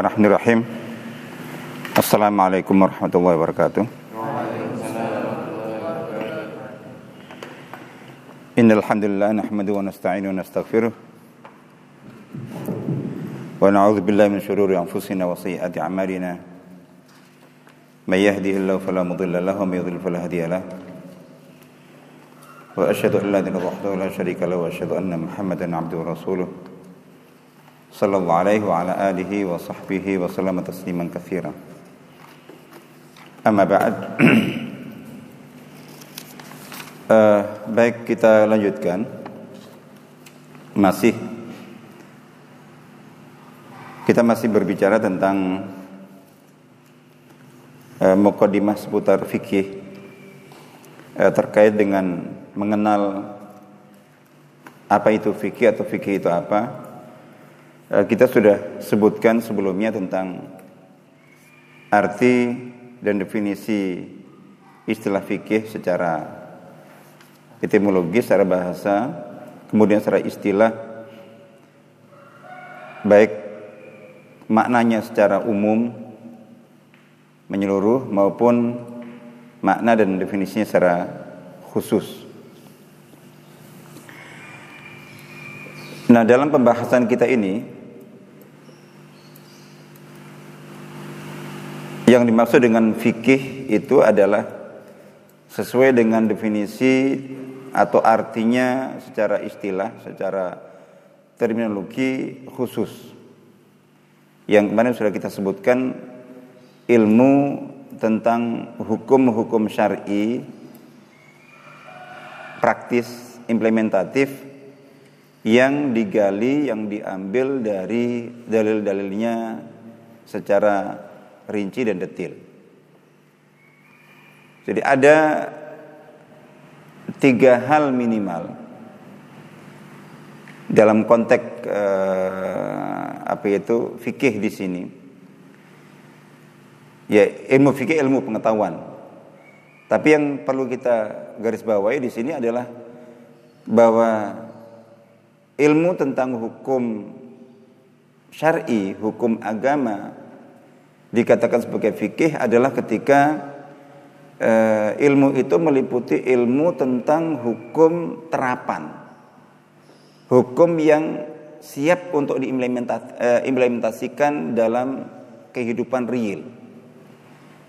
Bismillahirrahmanirrahim. Assalamualaikum warahmatullahi wabarakatuh. Innal hamdalillah nahmaduhu wa nasta'inuhu wa nastaghfiruh. Wa na'udzu billahi min shururi anfusina wa sayyiati a'malina. May yahdihillahu fala mudilla lahu wa may yudlil fala hadiya lahu. Wa asyhadu an la ilaha illallah wahdahu la syarika lahu wa asyhadu anna Muhammadan 'abduhu wa rasuluh. صلى الله عليه وعلى آله وصحبه وسلم تسليما كثيرا أما بعد uh, baik kita lanjutkan masih kita masih berbicara tentang uh, mukadimah seputar fikih uh, terkait dengan mengenal apa itu fikih atau fikih itu apa Eh, kita sudah sebutkan sebelumnya tentang arti dan definisi istilah fikih secara etimologi, secara bahasa, kemudian secara istilah, baik maknanya secara umum, menyeluruh maupun makna dan definisinya secara khusus. Nah, dalam pembahasan kita ini Yang dimaksud dengan fikih itu adalah sesuai dengan definisi atau artinya secara istilah, secara terminologi khusus. Yang kemarin sudah kita sebutkan ilmu tentang hukum-hukum syar'i praktis implementatif yang digali yang diambil dari dalil-dalilnya secara rinci dan detil. Jadi ada tiga hal minimal dalam konteks eh, apa itu fikih di sini. Ya ilmu fikih ilmu pengetahuan. Tapi yang perlu kita garis bawahi di sini adalah bahwa ilmu tentang hukum syar'i, hukum agama dikatakan sebagai fikih adalah ketika uh, ilmu itu meliputi ilmu tentang hukum terapan. Hukum yang siap untuk diimplementasikan uh, dalam kehidupan real.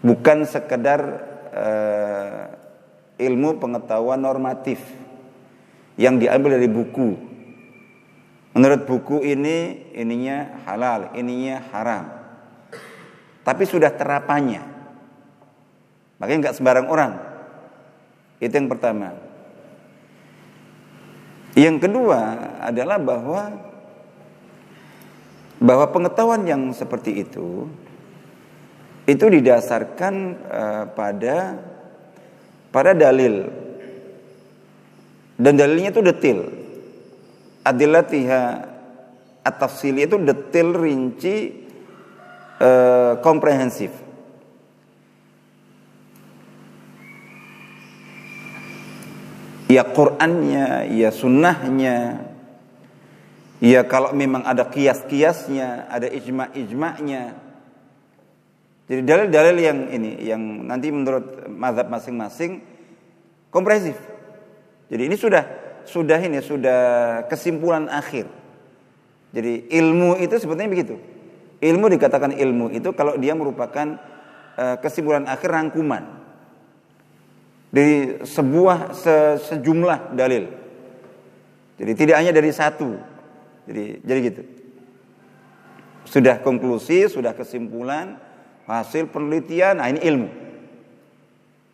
Bukan sekedar uh, ilmu pengetahuan normatif yang diambil dari buku. Menurut buku ini ininya halal, ininya haram tapi sudah terapannya. Makanya nggak sembarang orang. Itu yang pertama. Yang kedua adalah bahwa bahwa pengetahuan yang seperti itu itu didasarkan uh, pada pada dalil dan dalilnya itu detil. Adilatiha at-tafsili itu detil rinci uh, komprehensif. Ya Qur'annya, ya sunnahnya, ya kalau memang ada kias-kiasnya, ada ijma'-ijma'nya. Jadi dalil-dalil yang ini, yang nanti menurut mazhab masing-masing komprehensif. Jadi ini sudah sudah ini sudah kesimpulan akhir. Jadi ilmu itu sebetulnya begitu. Ilmu dikatakan ilmu itu kalau dia merupakan uh, kesimpulan akhir rangkuman dari sebuah se, sejumlah dalil. Jadi tidak hanya dari satu. Jadi jadi gitu. Sudah konklusi, sudah kesimpulan, hasil penelitian, nah ini ilmu.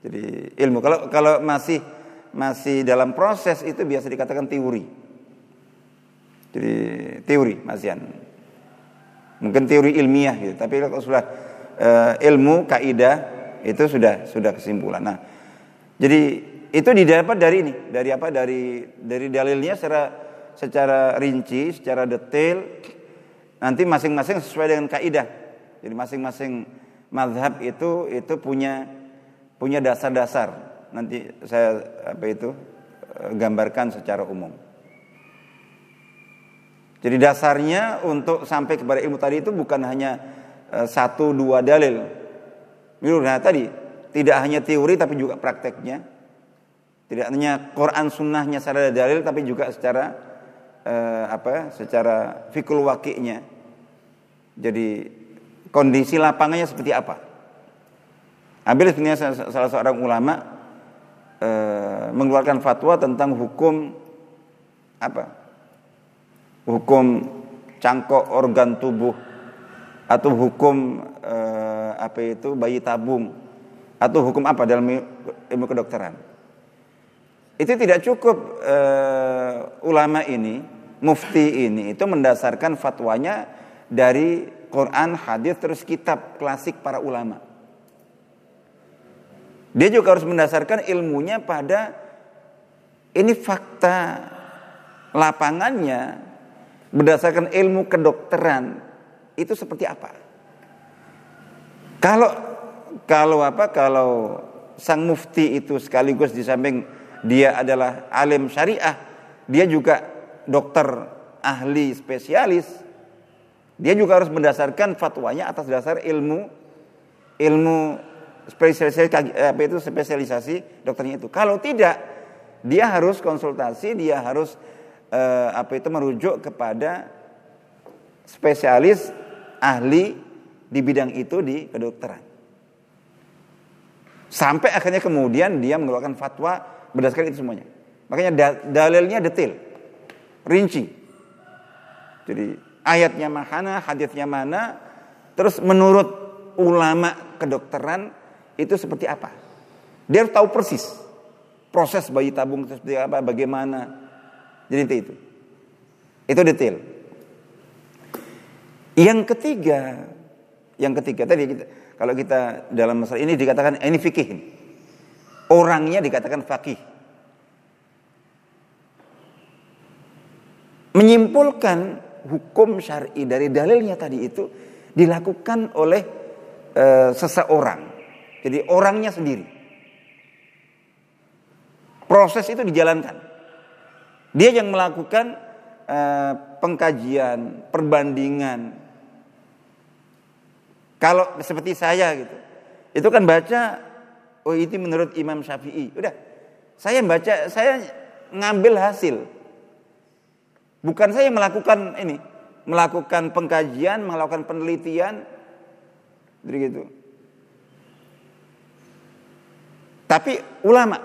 Jadi ilmu kalau kalau masih masih dalam proses itu biasa dikatakan teori. Jadi teori masian Mungkin teori ilmiah gitu. Tapi kalau sudah uh, ilmu kaidah itu sudah sudah kesimpulan. Nah, jadi itu didapat dari ini, dari apa? Dari dari dalilnya secara secara rinci, secara detail. Nanti masing-masing sesuai dengan kaidah. Jadi masing-masing madhab itu itu punya punya dasar-dasar. Nanti saya apa itu eh, gambarkan secara umum. Jadi dasarnya untuk sampai kepada ilmu tadi itu bukan hanya uh, satu dua dalil. Nah tadi tidak hanya teori tapi juga prakteknya. Tidak hanya Quran sunnahnya secara dalil tapi juga secara uh, apa? Secara fikul wakiknya. Jadi kondisi lapangannya seperti apa? Ambil sebenarnya salah seorang ulama uh, mengeluarkan fatwa tentang hukum apa? Hukum cangkok organ tubuh atau hukum uh, apa itu bayi tabung atau hukum apa dalam ilmu kedokteran. Itu tidak cukup uh, ulama ini, mufti ini itu mendasarkan fatwanya dari Quran, hadis terus kitab klasik para ulama. Dia juga harus mendasarkan ilmunya pada ini fakta lapangannya berdasarkan ilmu kedokteran itu seperti apa. Kalau kalau apa kalau sang mufti itu sekaligus di samping dia adalah alim syariah, dia juga dokter ahli spesialis. Dia juga harus mendasarkan fatwanya atas dasar ilmu ilmu spesialisasi apa itu spesialisasi dokternya itu. Kalau tidak, dia harus konsultasi, dia harus eh, apa itu merujuk kepada spesialis ahli di bidang itu di kedokteran. Sampai akhirnya kemudian dia mengeluarkan fatwa berdasarkan itu semuanya. Makanya dalilnya detail, rinci. Jadi ayatnya mana, hadisnya mana, terus menurut ulama kedokteran itu seperti apa. Dia harus tahu persis proses bayi tabung itu seperti apa, bagaimana. Jadi itu. Itu detail. Yang ketiga, yang ketiga tadi kita kalau kita dalam masalah ini dikatakan ini fikih. Orangnya dikatakan fakih. Menyimpulkan hukum syar'i dari dalilnya tadi itu dilakukan oleh e, seseorang. Jadi orangnya sendiri. Proses itu dijalankan. Dia yang melakukan e, pengkajian, perbandingan, kalau seperti saya gitu. Itu kan baca oh itu menurut Imam Syafi'i. Udah. Saya baca, saya ngambil hasil. Bukan saya melakukan ini, melakukan pengkajian, melakukan penelitian. Jadi gitu. Tapi ulama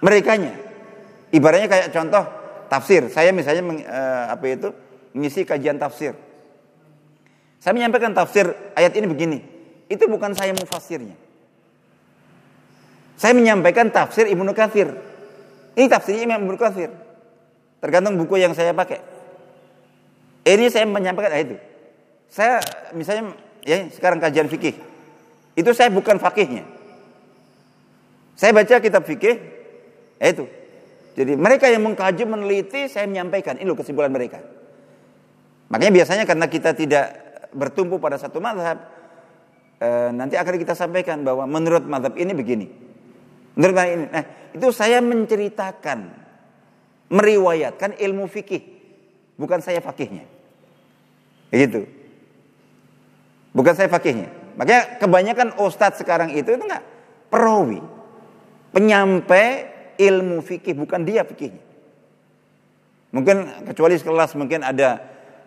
merekanya ibaratnya kayak contoh tafsir. Saya misalnya eh, apa itu mengisi kajian tafsir. Saya menyampaikan tafsir ayat ini begini. Itu bukan saya mufasirnya. Saya menyampaikan tafsir Ibnu Katsir. Ini tafsirnya Imam Ibnu Katsir. Tergantung buku yang saya pakai. Ini saya menyampaikan ayat itu. Saya misalnya ya sekarang kajian fikih. Itu saya bukan fakihnya. Saya baca kitab fikih, ya itu. Jadi mereka yang mengkaji, meneliti, saya menyampaikan. Ini loh kesimpulan mereka. Makanya biasanya karena kita tidak bertumpu pada satu madhab, e, nanti akan kita sampaikan bahwa menurut madhab ini begini. Menurut madhab ini, nah itu saya menceritakan, meriwayatkan ilmu fikih, bukan saya fakihnya. Gitu. Bukan saya fakihnya. Makanya kebanyakan ustadz sekarang itu itu enggak perawi, penyampai ilmu fikih, bukan dia fikihnya. Mungkin kecuali sekelas mungkin ada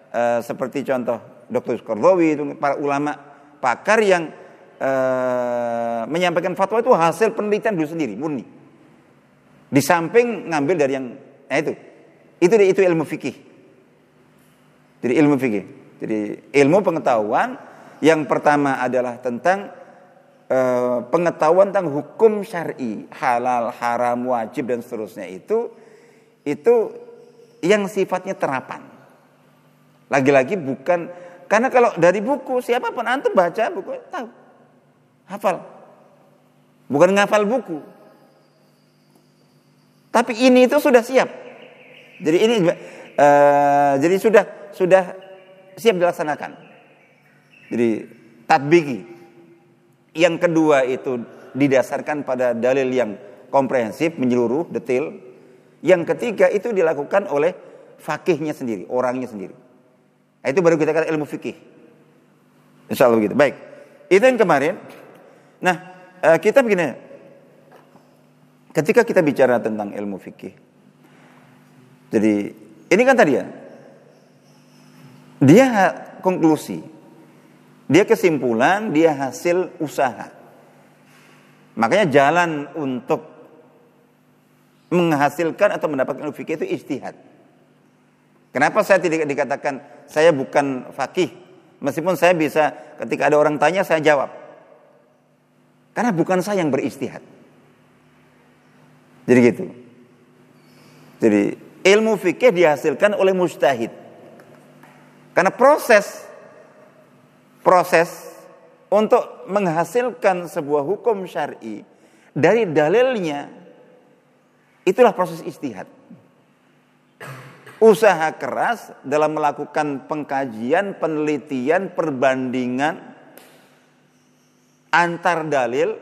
uh, seperti contoh Dr. Kordowi itu para ulama pakar yang uh, menyampaikan fatwa itu hasil penelitian dulu sendiri murni. Di samping ngambil dari yang nah itu. Itu itu ilmu fikih. Jadi ilmu fikih. Jadi ilmu pengetahuan yang pertama adalah tentang uh, pengetahuan tentang hukum syar'i, halal, haram, wajib dan seterusnya itu itu yang sifatnya terapan. Lagi-lagi bukan karena kalau dari buku siapa pun antum baca buku tahu. Hafal. Bukan ngafal buku. Tapi ini itu sudah siap. Jadi ini uh, jadi sudah sudah siap dilaksanakan. Jadi tatbiki. Yang kedua itu didasarkan pada dalil yang komprehensif, menyeluruh, detail. Yang ketiga itu dilakukan oleh fakihnya sendiri, orangnya sendiri. Nah, itu baru kita katakan ilmu fikih. Insya Allah begitu. Baik. Itu yang kemarin. Nah, eh, kita begini. Ketika kita bicara tentang ilmu fikih. Jadi, ini kan tadi ya. Dia konklusi. Dia kesimpulan, dia hasil usaha. Makanya jalan untuk menghasilkan atau mendapatkan ilmu fikih itu istihad. Kenapa saya tidak dikatakan saya bukan fakih? Meskipun saya bisa ketika ada orang tanya saya jawab. Karena bukan saya yang beristihad. Jadi gitu. Jadi ilmu fikih dihasilkan oleh mustahid. Karena proses proses untuk menghasilkan sebuah hukum syar'i dari dalilnya itulah proses istihad. Usaha keras dalam melakukan pengkajian, penelitian, perbandingan antar dalil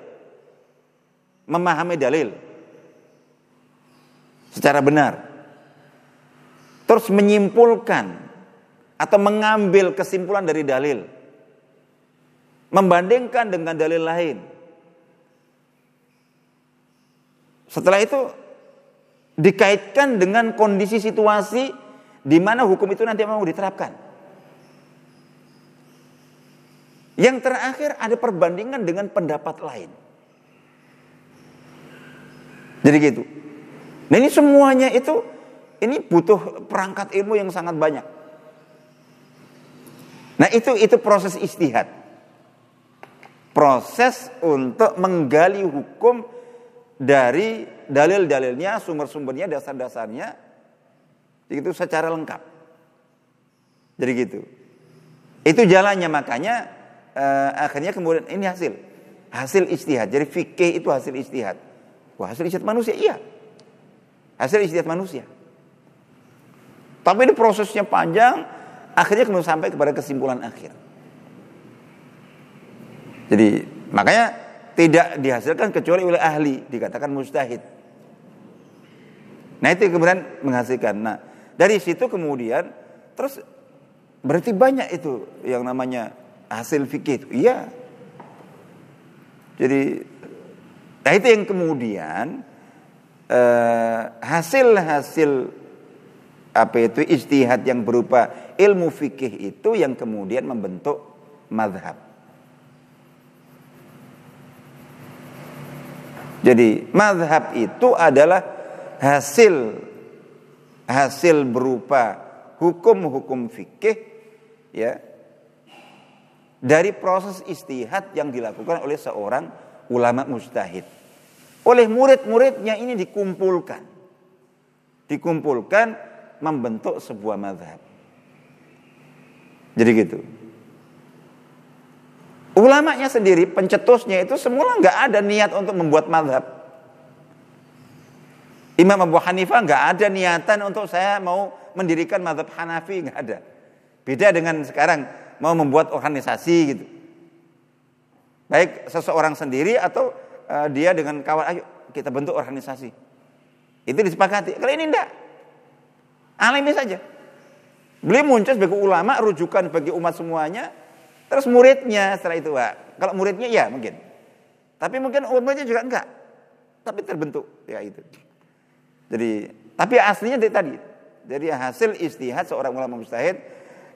memahami dalil secara benar. Terus menyimpulkan atau mengambil kesimpulan dari dalil. Membandingkan dengan dalil lain. Setelah itu dikaitkan dengan kondisi situasi di mana hukum itu nanti mau diterapkan. Yang terakhir ada perbandingan dengan pendapat lain. Jadi gitu. Nah ini semuanya itu ini butuh perangkat ilmu yang sangat banyak. Nah itu itu proses istihad. Proses untuk menggali hukum dari dalil-dalilnya, sumber-sumbernya, dasar-dasarnya itu secara lengkap. Jadi gitu. Itu jalannya makanya eh, akhirnya kemudian ini hasil hasil istihad. Jadi fikih itu hasil istihad. Wah hasil istihad manusia iya. Hasil istihad manusia. Tapi ini prosesnya panjang, akhirnya kemudian sampai kepada kesimpulan akhir. Jadi makanya tidak dihasilkan kecuali oleh ahli, dikatakan mustahid. Nah itu kemudian menghasilkan. Nah dari situ kemudian terus berarti banyak itu yang namanya hasil fikih itu. Iya. Jadi nah itu yang kemudian eh, hasil-hasil apa itu istihad yang berupa ilmu fikih itu yang kemudian membentuk madhab. Jadi madhab itu adalah hasil hasil berupa hukum-hukum fikih ya dari proses istihad yang dilakukan oleh seorang ulama mustahid. Oleh murid-muridnya ini dikumpulkan. Dikumpulkan membentuk sebuah madhab. Jadi gitu. Ulamanya sendiri, pencetusnya itu semula nggak ada niat untuk membuat madhab. Imam Abu Hanifah nggak ada niatan untuk saya mau mendirikan madhab Hanafi nggak ada. Beda dengan sekarang mau membuat organisasi gitu. Baik seseorang sendiri atau uh, dia dengan kawan, ayo kita bentuk organisasi. Itu disepakati. Kalau ini enggak, Alami saja. Beliau muncul sebagai ulama, rujukan bagi umat semuanya. Terus muridnya setelah itu, Pak. Kalau muridnya ya mungkin. Tapi mungkin umatnya juga enggak. Tapi terbentuk ya itu. Jadi, tapi aslinya dari tadi. Jadi hasil istihad seorang ulama mustahid.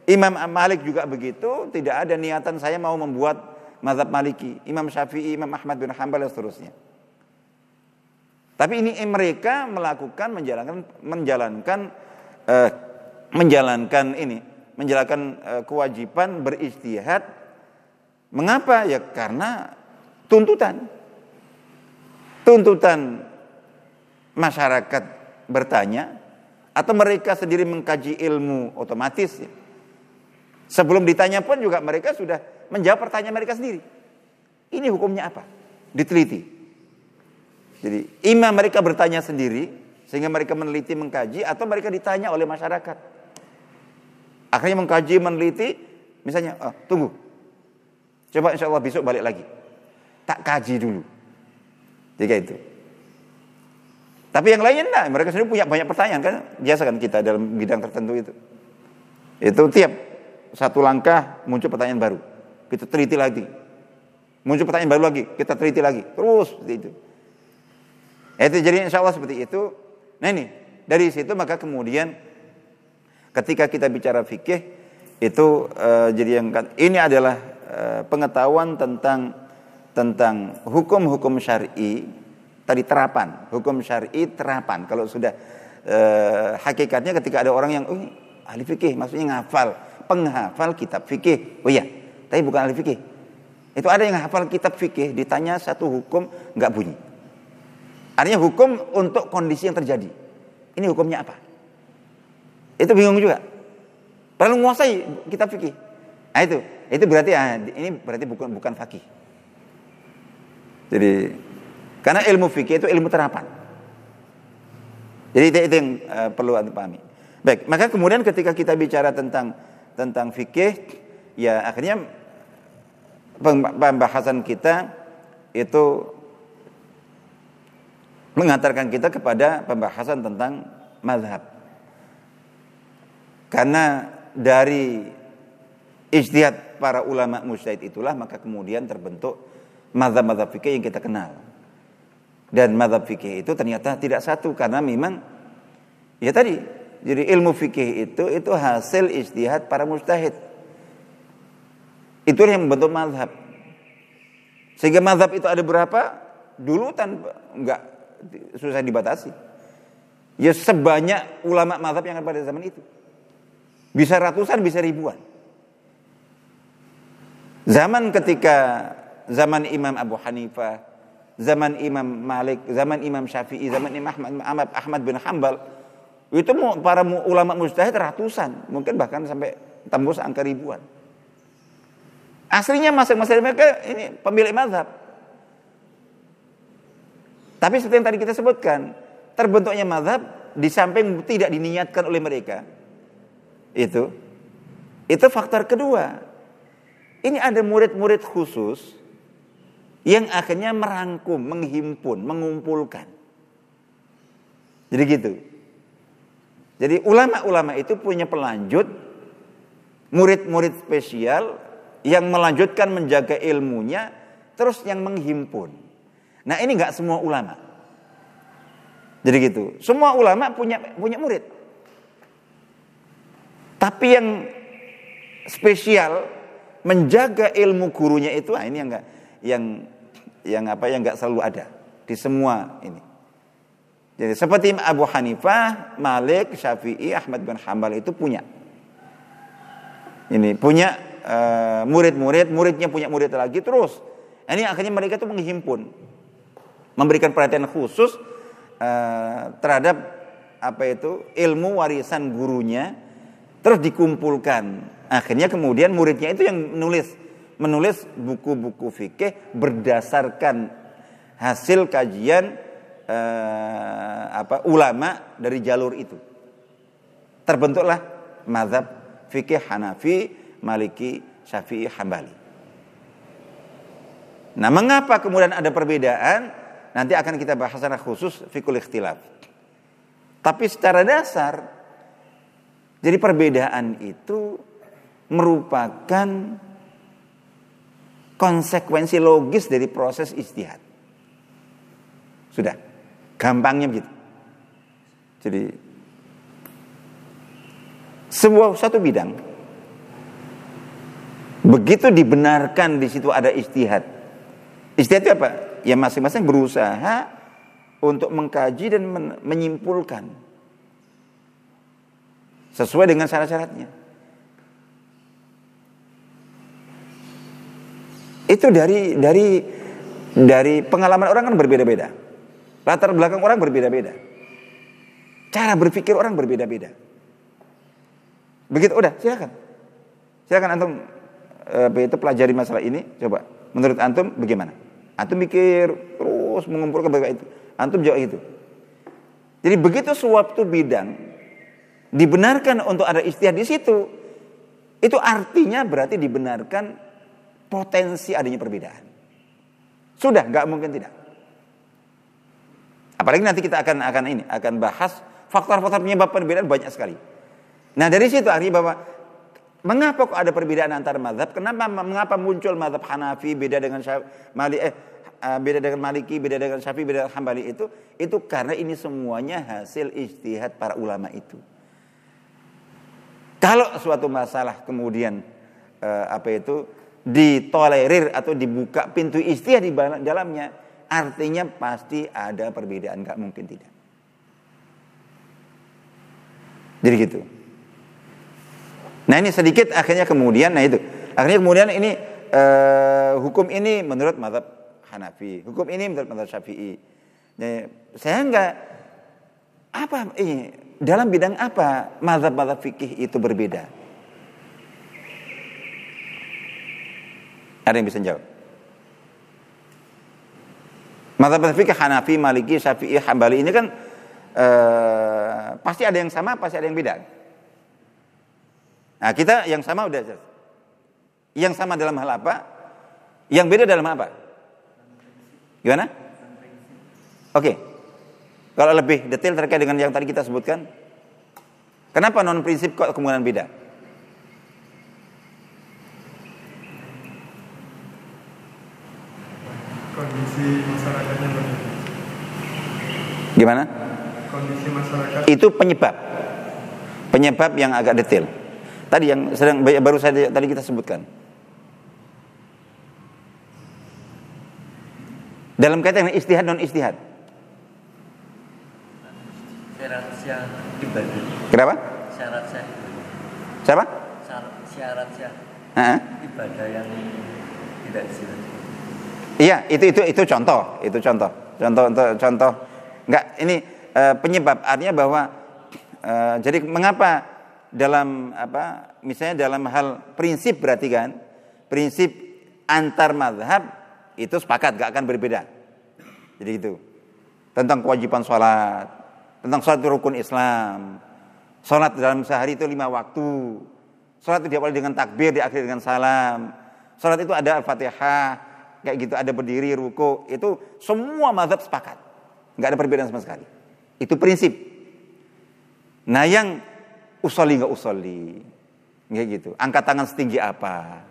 Imam Malik juga begitu. Tidak ada niatan saya mau membuat mazhab maliki. Imam Syafi'i, Imam Ahmad bin Hanbal dan seterusnya. Tapi ini mereka melakukan menjalankan menjalankan uh, menjalankan ini, menjalankan uh, kewajiban beristihad. Mengapa? Ya karena tuntutan. Tuntutan masyarakat bertanya atau mereka sendiri mengkaji ilmu otomatis ya. Sebelum ditanya pun juga mereka sudah menjawab pertanyaan mereka sendiri. Ini hukumnya apa? Diteliti. Jadi imam mereka bertanya sendiri, sehingga mereka meneliti, mengkaji, atau mereka ditanya oleh masyarakat. Akhirnya mengkaji, meneliti, misalnya, oh, tunggu. Coba insya Allah besok balik lagi. Tak kaji dulu. Jika itu. Tapi yang lainnya enggak, mereka sendiri punya banyak pertanyaan kan, biasa kan kita dalam bidang tertentu itu. Itu tiap satu langkah muncul pertanyaan baru. Kita teliti lagi. Muncul pertanyaan baru lagi, kita teliti lagi. Terus seperti itu. Itu jadi insya Allah seperti itu. Nah ini, dari situ maka kemudian ketika kita bicara fikih itu uh, jadi yang kan, ini adalah uh, pengetahuan tentang tentang hukum-hukum syar'i tadi terapan, hukum syar'i terapan. Kalau sudah e, hakikatnya ketika ada orang yang ahli fikih, maksudnya ngafal, penghafal kitab fikih. Oh iya, tapi bukan ahli fikih. Itu ada yang hafal kitab fikih, ditanya satu hukum nggak bunyi. Artinya hukum untuk kondisi yang terjadi. Ini hukumnya apa? Itu bingung juga. Perlu menguasai kitab fikih. Nah itu, itu berarti ah, ini berarti bukan bukan fakih. Jadi karena ilmu fikih itu ilmu terapan. Jadi itu, itu yang uh, perlu anda pahami. Baik, maka kemudian ketika kita bicara tentang tentang fikih, ya akhirnya pembahasan kita itu mengantarkan kita kepada pembahasan tentang mazhab. Karena dari ijtihad para ulama mujtahid itulah maka kemudian terbentuk mazhab-mazhab fikih yang kita kenal. Dan madhab fikih itu ternyata tidak satu karena memang ya tadi jadi ilmu fikih itu itu hasil istihad para mustahid. Itu yang membentuk madhab. Sehingga madhab itu ada berapa? Dulu tanpa enggak susah dibatasi. Ya sebanyak ulama madhab yang ada pada zaman itu. Bisa ratusan, bisa ribuan. Zaman ketika zaman Imam Abu Hanifah, zaman Imam Malik, zaman Imam Syafi'i, zaman Imam Ahmad, Ahmad bin Hambal, itu para ulama mujtahid ratusan, mungkin bahkan sampai tembus angka ribuan. Aslinya masing-masing mereka ini pemilik mazhab. Tapi seperti yang tadi kita sebutkan, terbentuknya mazhab di samping tidak diniatkan oleh mereka. Itu itu faktor kedua. Ini ada murid-murid khusus yang akhirnya merangkum, menghimpun, mengumpulkan. Jadi gitu. Jadi ulama-ulama itu punya pelanjut, murid-murid spesial yang melanjutkan menjaga ilmunya, terus yang menghimpun. Nah ini nggak semua ulama. Jadi gitu. Semua ulama punya punya murid. Tapi yang spesial menjaga ilmu gurunya itu, nah ini yang enggak yang yang apa yang nggak selalu ada di semua ini. Jadi seperti Abu Hanifah, Malik, Syafi'i, Ahmad bin Hambal itu punya. Ini punya uh, murid-murid, muridnya punya murid lagi terus. Ini akhirnya mereka itu menghimpun, memberikan perhatian khusus uh, terhadap apa itu ilmu warisan gurunya, terus dikumpulkan. Akhirnya kemudian muridnya itu yang menulis menulis buku-buku fikih berdasarkan hasil kajian eh, apa ulama dari jalur itu. Terbentuklah mazhab fikih Hanafi, Maliki, Syafi'i, Hambali. Nah, mengapa kemudian ada perbedaan? Nanti akan kita bahas secara khusus fikul ikhtilaf. Tapi secara dasar jadi perbedaan itu merupakan konsekuensi logis dari proses istihad. Sudah, gampangnya begitu. Jadi sebuah satu bidang begitu dibenarkan di situ ada istihad. Istihad itu apa? Ya masing-masing berusaha untuk mengkaji dan menyimpulkan sesuai dengan syarat-syaratnya. Itu dari dari dari pengalaman orang kan berbeda-beda. Latar belakang orang berbeda-beda. Cara berpikir orang berbeda-beda. Begitu udah, silakan. Silakan antum apa itu pelajari masalah ini coba. Menurut antum bagaimana? Antum mikir terus mengumpulkan berbagai itu. Antum jawab itu. Jadi begitu suatu bidang dibenarkan untuk ada istilah di situ, itu artinya berarti dibenarkan potensi adanya perbedaan. Sudah, nggak mungkin tidak. Apalagi nanti kita akan akan ini akan bahas faktor-faktor penyebab perbedaan banyak sekali. Nah dari situ artinya bahwa mengapa kok ada perbedaan antar mazhab? Kenapa mengapa muncul mazhab Hanafi beda dengan Mali eh, eh beda dengan Maliki, beda dengan Syafi'i, beda dengan Hambali itu itu karena ini semuanya hasil ijtihad para ulama itu. Kalau suatu masalah kemudian eh, apa itu ditolerir atau dibuka pintu ijtihad di dalamnya, artinya pasti ada perbedaan, nggak mungkin tidak. Jadi gitu. Nah ini sedikit akhirnya kemudian, nah itu akhirnya kemudian ini uh, hukum ini menurut madhab Hanafi, hukum ini menurut madhab Syafi'i. Nah, saya enggak apa ini dalam bidang apa madhab-madhab fikih itu berbeda? Ada yang bisa jawab? Madhab fikih Hanafi, Maliki, Syafi'i, Hambali ini kan eh, pasti ada yang sama, pasti ada yang beda. Nah kita yang sama udah jelas. Yang sama dalam hal apa? Yang beda dalam apa? Gimana? Oke. Kalau lebih detail terkait dengan yang tadi kita sebutkan, kenapa non prinsip kok kemudian beda? kondisi masyarakatnya berbeda. Gimana? Kondisi masyarakat Itu penyebab. Penyebab yang agak detail. Tadi yang sedang baru saja tadi kita sebutkan. Dalam kaitan dengan istihad non istihad. Syarat syah ibadah. Kenapa? Syarat syah Siapa? syarat syarat syah Heeh. ibadah yang tidak disebut. Iya, itu itu itu contoh, itu contoh. Contoh untuk contoh. Enggak, ini eh, penyebab artinya bahwa eh, jadi mengapa dalam apa misalnya dalam hal prinsip berarti kan prinsip antar mazhab itu sepakat gak akan berbeda. Jadi itu tentang kewajiban sholat, tentang sholat rukun Islam, sholat dalam sehari itu lima waktu, sholat itu diawali dengan takbir, diakhiri dengan salam, sholat itu ada al-fatihah, kayak gitu ada berdiri, ruku, itu semua mazhab sepakat, nggak ada perbedaan sama sekali. Itu prinsip. Nah yang usoli nggak usoli, kayak gitu. Angkat tangan setinggi apa?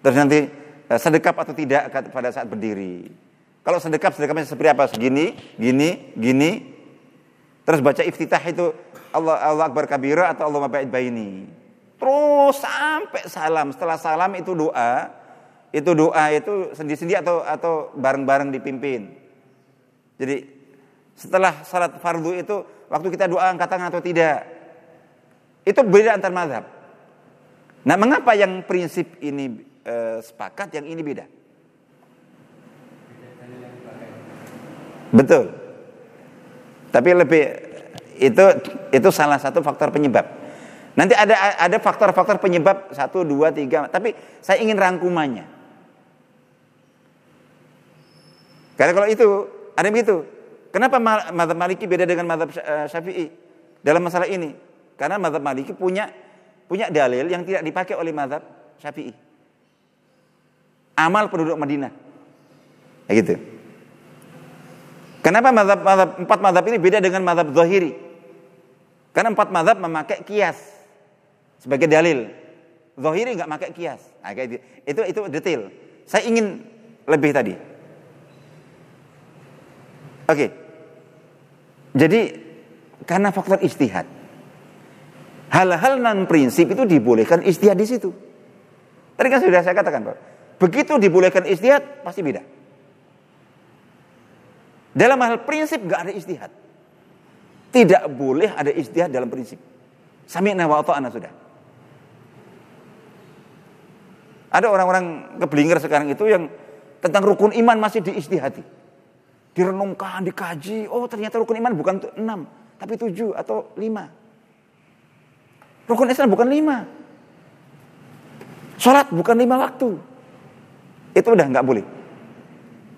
Terus nanti eh, sedekap atau tidak pada saat berdiri. Kalau sedekap, sedekapnya seperti apa? Segini, gini, gini. Terus baca iftitah itu Allah Allah Akbar kabira atau Allah mabait baini. Terus sampai salam. Setelah salam itu doa. Itu doa itu sendiri-sendiri atau atau bareng-bareng dipimpin. Jadi setelah salat fardu itu waktu kita doa angkat tangan atau tidak. Itu beda antar mazhab. Nah, mengapa yang prinsip ini eh, sepakat, yang ini beda? Betul. Tapi lebih itu itu salah satu faktor penyebab. Nanti ada ada faktor-faktor penyebab satu, dua, tiga. Tapi saya ingin rangkumannya. Karena kalau itu ada begitu. Kenapa madhab Maliki beda dengan madhab Syafi'i dalam masalah ini? Karena madhab Maliki punya punya dalil yang tidak dipakai oleh madhab Syafi'i. Amal penduduk Madinah. Ya gitu. Kenapa madhab, madhab, empat madhab ini beda dengan madhab Zahiri? Karena empat madhab memakai kias sebagai dalil. Zahiri nggak pakai kias. Nah, gitu. itu itu detail. Saya ingin lebih tadi. Oke. Jadi karena faktor istihad. Hal-hal non prinsip itu dibolehkan istihad di situ. Tadi kan sudah saya katakan, Pak. Begitu dibolehkan istihad pasti beda. Dalam hal prinsip gak ada istihad. Tidak boleh ada istihad dalam prinsip. Sami'na wa ta'ana sudah. Ada orang-orang keblinger sekarang itu yang tentang rukun iman masih diistihati. Direnungkan, dikaji. Oh ternyata rukun iman bukan enam, tapi tujuh atau lima. Rukun Islam bukan lima. Sholat bukan lima waktu. Itu udah nggak boleh.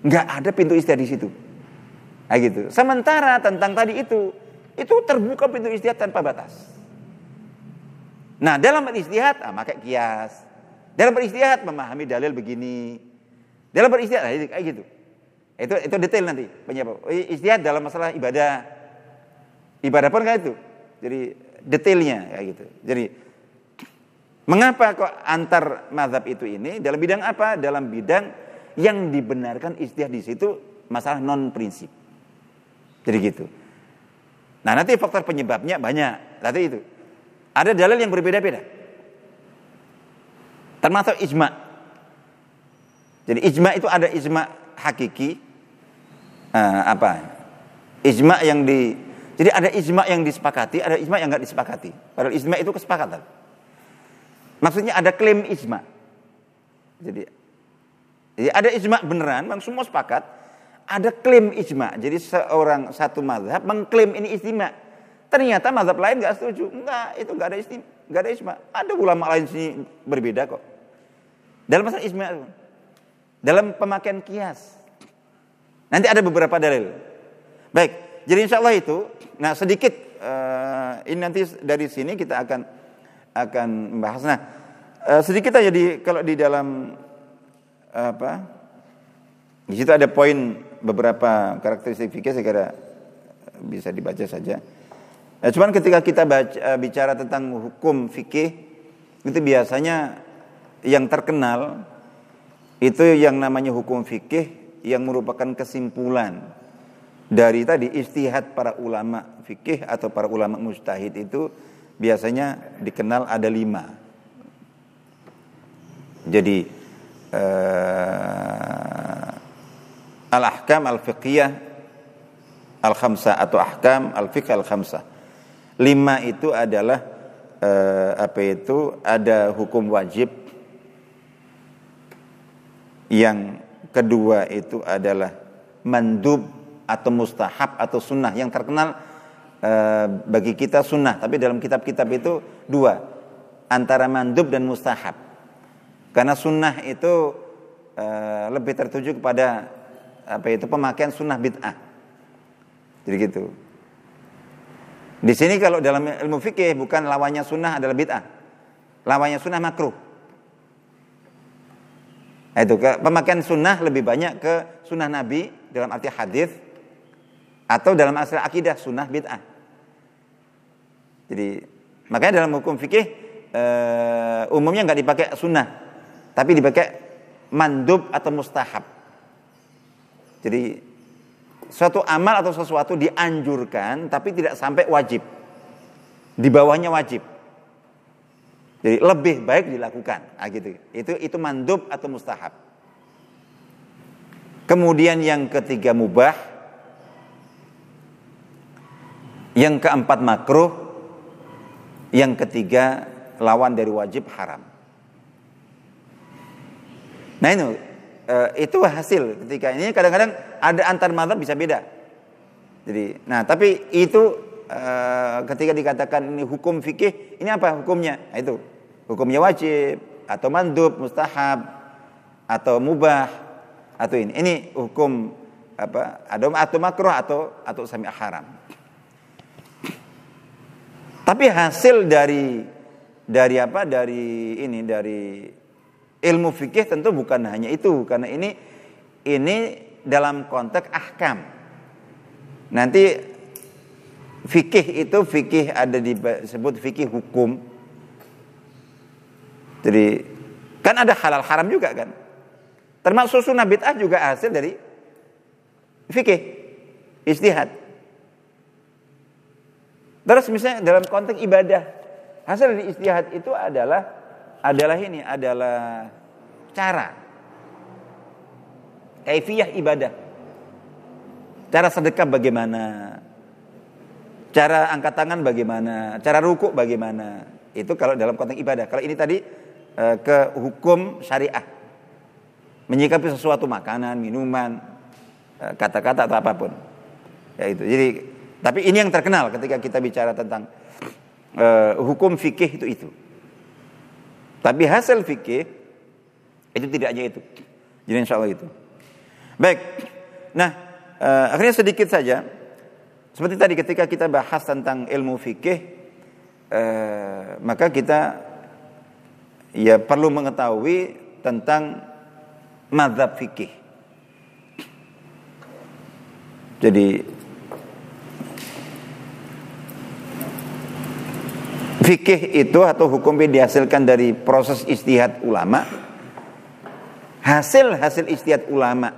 Nggak ada pintu istihad di situ. Nah gitu. Sementara tentang tadi itu, itu terbuka pintu istihad tanpa batas. Nah dalam beristihad, ah, maka kias. Dalam beristihad memahami dalil begini. Dalam beristihad, nah, kayak gitu. Itu itu detail nanti penyebab. Ijtihad dalam masalah ibadah. Ibadah pun kan itu. Jadi detailnya kayak gitu. Jadi mengapa kok antar mazhab itu ini dalam bidang apa? Dalam bidang yang dibenarkan ijtihad di situ masalah non prinsip. Jadi gitu. Nah nanti faktor penyebabnya banyak. Nanti itu. Ada dalil yang berbeda-beda. Termasuk ijma. Jadi ijma itu ada ijma hakiki. Uh, apa? Ijma yang di jadi ada ijma yang disepakati, ada ijma yang nggak disepakati. Padahal ijma itu kesepakatan. Maksudnya ada klaim ijma. Jadi, jadi ada ijma beneran, bang semua sepakat. Ada klaim ijma. Jadi seorang satu mazhab mengklaim ini ijma. Ternyata mazhab lain nggak setuju. Enggak, itu nggak ada ijma, nggak ada ijma. Ada ulama lain sini berbeda kok. Dalam masalah ijma, dalam pemakaian kias. Nanti ada beberapa dalil. Baik, jadi insya Allah itu, nah sedikit uh, ini nanti dari sini kita akan akan membahas. Nah uh, sedikit aja di kalau di dalam apa di situ ada poin beberapa karakteristik fikih saya kira bisa dibaca saja. Nah, cuman ketika kita baca, uh, bicara tentang hukum fikih itu biasanya yang terkenal itu yang namanya hukum fikih yang merupakan kesimpulan dari tadi istihad para ulama fikih atau para ulama mustahid itu biasanya dikenal ada lima. Jadi uh, al-ahkam al-fiqhiyah al-khamsah atau ahkam al-fiqh al-khamsah. Lima itu adalah uh, apa itu? Ada hukum wajib. Yang kedua itu adalah mandub atau mustahab atau sunnah. Yang terkenal e, bagi kita sunnah tapi dalam kitab-kitab itu dua. Antara mandub dan mustahab. Karena sunnah itu e, lebih tertuju kepada apa itu? Pemakaian sunnah bid'ah. Jadi gitu. Di sini kalau dalam ilmu fikih bukan lawannya sunnah adalah bid'ah. Lawannya sunnah makruh. Nah, itu pemakaian sunnah lebih banyak ke sunnah Nabi dalam arti hadis atau dalam asal akidah sunnah bid'ah. Jadi makanya dalam hukum fikih uh, umumnya nggak dipakai sunnah, tapi dipakai mandub atau mustahab. Jadi suatu amal atau sesuatu dianjurkan tapi tidak sampai wajib. Di bawahnya wajib. Jadi lebih baik dilakukan. Nah, gitu. Itu itu mandub atau mustahab. Kemudian yang ketiga mubah yang keempat makruh, yang ketiga lawan dari wajib haram. Nah itu eh, itu hasil ketika ini kadang-kadang ada antar mazhab bisa beda. Jadi, nah tapi itu eh, ketika dikatakan ini hukum fikih, ini apa hukumnya? Nah, itu hukumnya wajib atau mandub, mustahab atau mubah atau ini. Ini hukum apa? Ada atau makruh atau atau sami haram. Tapi hasil dari dari apa? Dari ini dari ilmu fikih tentu bukan hanya itu karena ini ini dalam konteks ahkam. Nanti fikih itu fikih ada disebut fikih hukum. Jadi kan ada halal haram juga kan. Termasuk sunnah bid'ah juga hasil dari fikih istihad. Terus misalnya dalam konteks ibadah, hasil dari istihad itu adalah adalah ini adalah cara kaifiyah ibadah. Cara sedekah bagaimana? Cara angkat tangan bagaimana? Cara rukuk bagaimana? Itu kalau dalam konteks ibadah. Kalau ini tadi eh, ke hukum syariah. Menyikapi sesuatu makanan, minuman, eh, kata-kata atau apa pun. Ya itu. Jadi tapi ini yang terkenal ketika kita bicara tentang uh, hukum fikih itu itu. Tapi hasil fikih itu tidak hanya itu. Jadi insya Allah itu. Baik. Nah, uh, akhirnya sedikit saja. Seperti tadi ketika kita bahas tentang ilmu fikih, uh, maka kita ya perlu mengetahui tentang madhab fikih. Jadi fikih itu atau hukum yang dihasilkan dari proses istihad ulama hasil hasil istihad ulama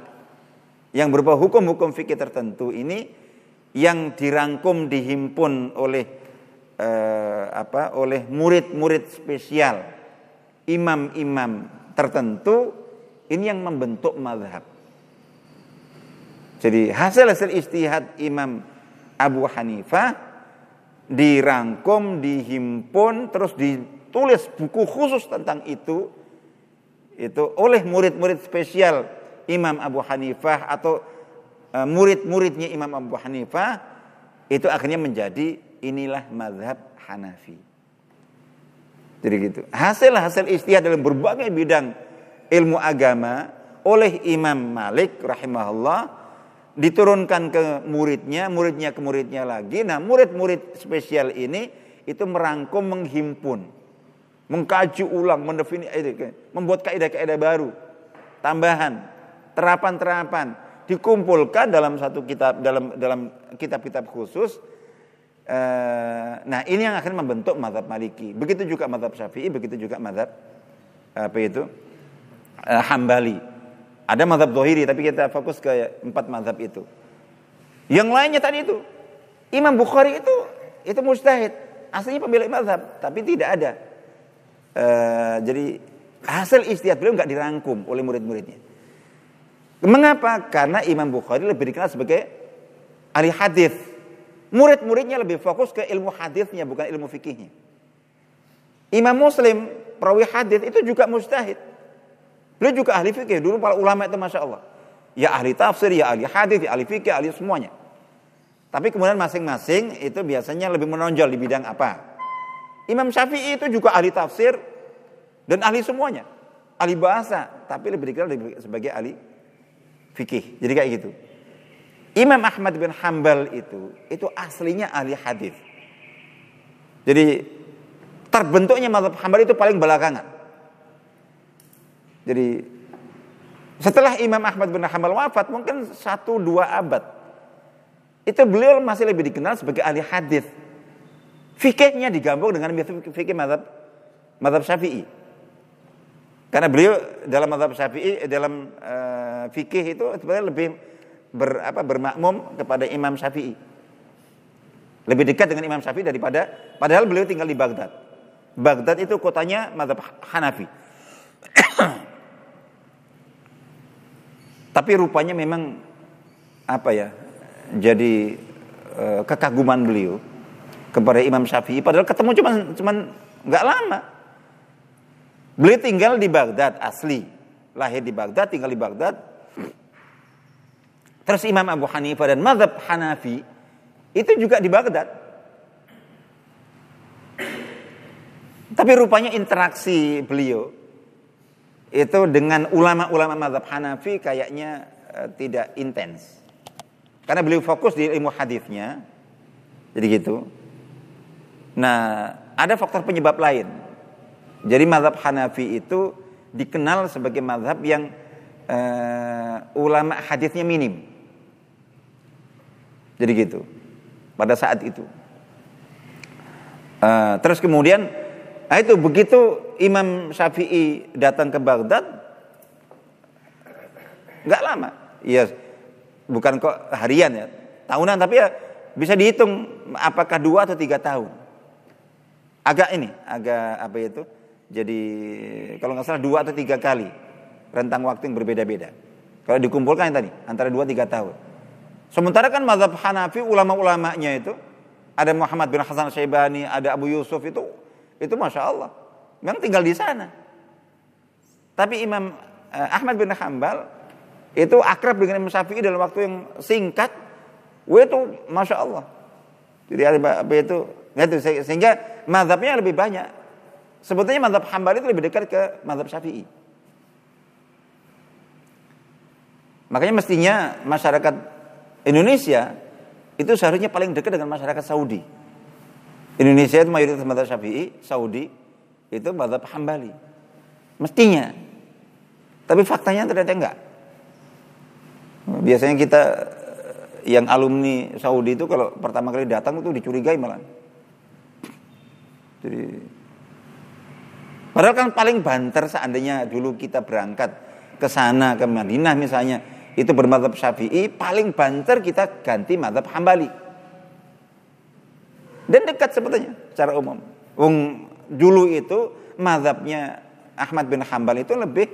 yang berupa hukum-hukum fikih tertentu ini yang dirangkum dihimpun oleh eh, apa oleh murid-murid spesial imam-imam tertentu ini yang membentuk madhab. Jadi hasil-hasil istihad Imam Abu Hanifah dirangkum, dihimpun, terus ditulis buku khusus tentang itu itu oleh murid-murid spesial Imam Abu Hanifah atau e, murid-muridnya Imam Abu Hanifah itu akhirnya menjadi inilah mazhab Hanafi. Jadi gitu. Hasil-hasil istihad dalam berbagai bidang ilmu agama oleh Imam Malik rahimahullah diturunkan ke muridnya, muridnya ke muridnya lagi. Nah, murid-murid spesial ini itu merangkum, menghimpun, mengkaji ulang, mendefinisi, membuat kaidah-kaidah baru, tambahan, terapan-terapan, dikumpulkan dalam satu kitab, dalam dalam kitab-kitab khusus. Eh, nah, ini yang akan membentuk madhab Maliki. Begitu juga madhab Syafi'i, begitu juga madhab apa itu eh, Hambali. Ada mazhab dohiri tapi kita fokus ke empat mazhab itu. Yang lainnya tadi itu Imam Bukhari itu itu mustahid. Aslinya pemilik mazhab tapi tidak ada. Uh, jadi hasil istihad beliau nggak dirangkum oleh murid-muridnya. Mengapa? Karena Imam Bukhari lebih dikenal sebagai ahli hadis. Murid-muridnya lebih fokus ke ilmu hadisnya bukan ilmu fikihnya. Imam Muslim perawi hadis itu juga mustahid. Beliau juga ahli fikih. Dulu para ulama itu Masya Allah. Ya ahli tafsir, ya ahli hadis, ya ahli fikih, ahli semuanya. Tapi kemudian masing-masing itu biasanya lebih menonjol di bidang apa. Imam Syafi'i itu juga ahli tafsir dan ahli semuanya. Ahli bahasa, tapi lebih dikenal sebagai ahli fikih. Jadi kayak gitu. Imam Ahmad bin Hambal itu itu aslinya ahli hadis. Jadi terbentuknya mazhab Hambal itu paling belakangan. Jadi setelah Imam Ahmad bin Hanbal wafat mungkin satu dua abad itu beliau masih lebih dikenal sebagai ahli hadis. Fikihnya digabung dengan fikih madhab madhab Syafi'i. Karena beliau dalam madhab Syafi'i dalam uh, fikih itu sebenarnya lebih ber, apa, bermakmum kepada Imam Syafi'i. Lebih dekat dengan Imam Syafi'i daripada padahal beliau tinggal di Baghdad. Baghdad itu kotanya madhab Hanafi. Tapi rupanya memang apa ya? Jadi e, kekaguman beliau kepada Imam Syafi'i padahal ketemu cuman cuman nggak lama. Beliau tinggal di Baghdad asli, lahir di Baghdad, tinggal di Baghdad. Terus Imam Abu Hanifah dan Mazhab Hanafi itu juga di Baghdad. Tapi rupanya interaksi beliau itu dengan ulama-ulama mazhab Hanafi kayaknya uh, tidak intens. Karena beliau fokus di ilmu hadisnya. Jadi gitu. Nah, ada faktor penyebab lain. Jadi mazhab Hanafi itu dikenal sebagai mazhab yang uh, ulama hadisnya minim. Jadi gitu. Pada saat itu. Uh, terus kemudian Nah itu begitu Imam Syafi'i datang ke Baghdad, nggak lama. Iya, bukan kok harian ya, tahunan tapi ya bisa dihitung apakah dua atau tiga tahun. Agak ini, agak apa itu? Jadi kalau nggak salah dua atau tiga kali rentang waktu yang berbeda-beda. Kalau dikumpulkan tadi antara dua tiga tahun. Sementara kan mazhab Hanafi ulama-ulamanya itu ada Muhammad bin Hasan Syaibani, ada Abu Yusuf itu itu masya Allah. Memang tinggal di sana. Tapi Imam eh, Ahmad bin Hambal itu akrab dengan Imam Syafi'i dalam waktu yang singkat. Wah itu masya Allah. Jadi apa itu? Itu sehingga mazhabnya lebih banyak. Sebetulnya mazhab Hambal itu lebih dekat ke mazhab Syafi'i. Makanya mestinya masyarakat Indonesia itu seharusnya paling dekat dengan masyarakat Saudi. Indonesia itu mayoritas mazhab Syafi'i, Saudi itu mazhab Hambali. Mestinya. Tapi faktanya ternyata enggak. Biasanya kita yang alumni Saudi itu kalau pertama kali datang itu dicurigai malah. Jadi padahal kan paling banter seandainya dulu kita berangkat ke sana ke Madinah misalnya itu bermadhab Syafi'i, paling banter kita ganti madhab Hambali. Dan dekat sebetulnya secara umum. Wong dulu itu madhabnya Ahmad bin Hambal itu lebih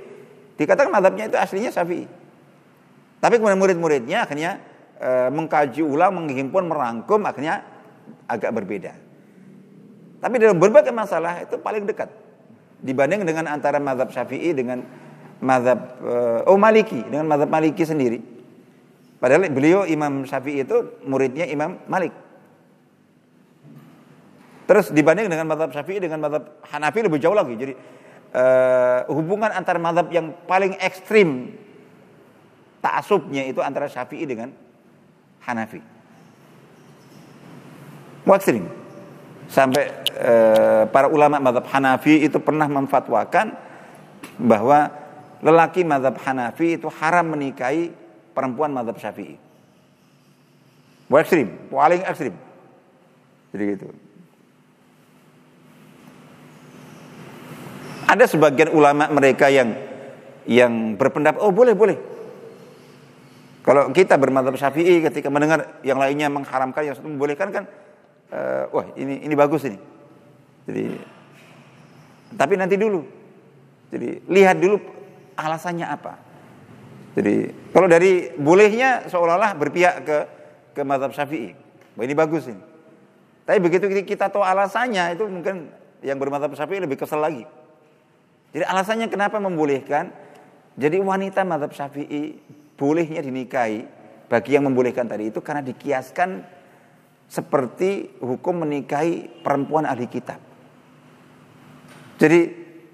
dikatakan madhabnya itu aslinya Syafi'i. Tapi kemudian murid-muridnya akhirnya e, mengkaji ulang, menghimpun, merangkum, akhirnya agak berbeda. Tapi dalam berbagai masalah itu paling dekat dibanding dengan antara madhab Syafi'i dengan madhab e, oh Maliki dengan madhab Maliki sendiri. Padahal beliau Imam Syafi'i itu muridnya Imam Malik. Terus dibanding dengan madhab Syafi'i dengan madhab Hanafi lebih jauh lagi. Jadi uh, hubungan antar madhab yang paling ekstrim taasubnya itu antara Syafi'i dengan Hanafi. Ekstrim. Sampai uh, para ulama madhab Hanafi itu pernah memfatwakan bahwa lelaki madhab Hanafi itu haram menikahi perempuan madhab Syafi'i. Ekstrim, paling ekstrim. Jadi gitu. Ada sebagian ulama mereka yang yang berpendapat oh boleh boleh. Kalau kita bermadhab syafi'i ketika mendengar yang lainnya mengharamkan yang satu membolehkan kan, uh, wah ini ini bagus ini. Jadi tapi nanti dulu. Jadi lihat dulu alasannya apa. Jadi kalau dari bolehnya seolah-olah berpihak ke ke madhab syafi'i. Wah ini bagus ini. Tapi begitu kita tahu alasannya itu mungkin yang bermadhab syafi'i lebih kesel lagi. Jadi alasannya kenapa membolehkan? Jadi wanita madhab syafi'i bolehnya dinikahi bagi yang membolehkan tadi itu karena dikiaskan seperti hukum menikahi perempuan ahli kitab. Jadi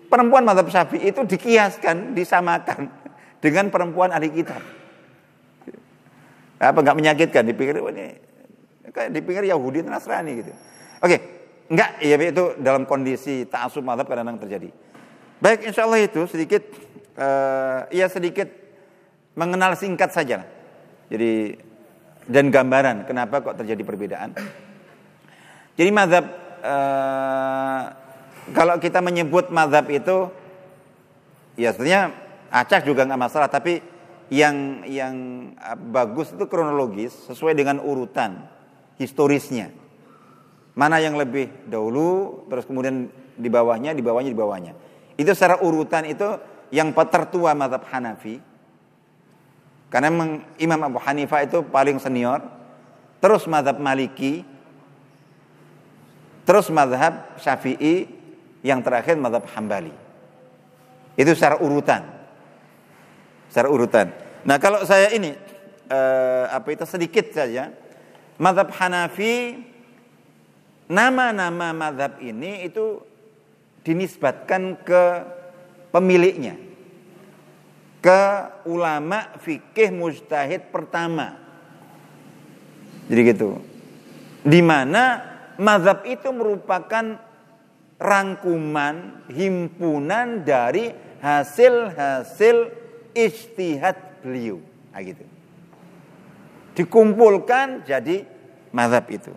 perempuan madhab syafi'i itu dikiaskan, disamakan dengan perempuan ahli kitab. Apa nggak menyakitkan? Dipikir oh, ini kayak dipikir Yahudi Nasrani gitu. Oke, enggak ya itu dalam kondisi ta'asub madhab kadang-kadang terjadi. Baik, insya Allah itu sedikit, uh, ya sedikit mengenal singkat saja. Jadi dan gambaran kenapa kok terjadi perbedaan. Jadi mazhab uh, kalau kita menyebut mazhab itu, ya sebenarnya acak juga nggak masalah. Tapi yang yang bagus itu kronologis sesuai dengan urutan historisnya. Mana yang lebih dahulu, terus kemudian di bawahnya, di bawahnya, di bawahnya. Itu secara urutan itu yang tertua madhab Hanafi. Karena Imam Abu Hanifah itu paling senior. Terus madhab Maliki. Terus madhab Syafi'i. Yang terakhir madhab Hambali. Itu secara urutan. Secara urutan. Nah kalau saya ini. Eh, apa itu sedikit saja. Madhab Hanafi. Nama-nama madhab ini itu dinisbatkan ke pemiliknya. Ke ulama fikih mujtahid pertama. Jadi gitu. Di mana mazhab itu merupakan rangkuman, himpunan dari hasil-hasil istihad beliau. Nah, gitu. Dikumpulkan jadi mazhab itu.